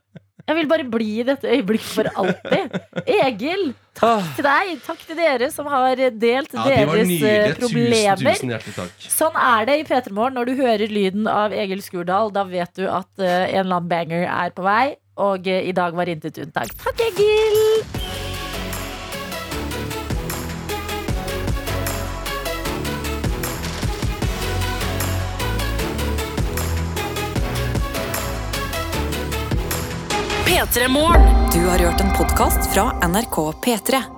Jeg vil bare bli i dette øyeblikket for alltid. Egil, takk til deg. Takk til dere som har delt Ja, deres nydelig. problemer. Tusen, problemer. tusen takk. Sånn er det i P3 Morgen. Når du hører lyden av Egil Skurdal, da vet du at eh, en eller annen banger er på vei. Og eh, i dag var intet unntak. Takk, Egil! P3 Morgen. Du har hørt en podkast fra NRK P3.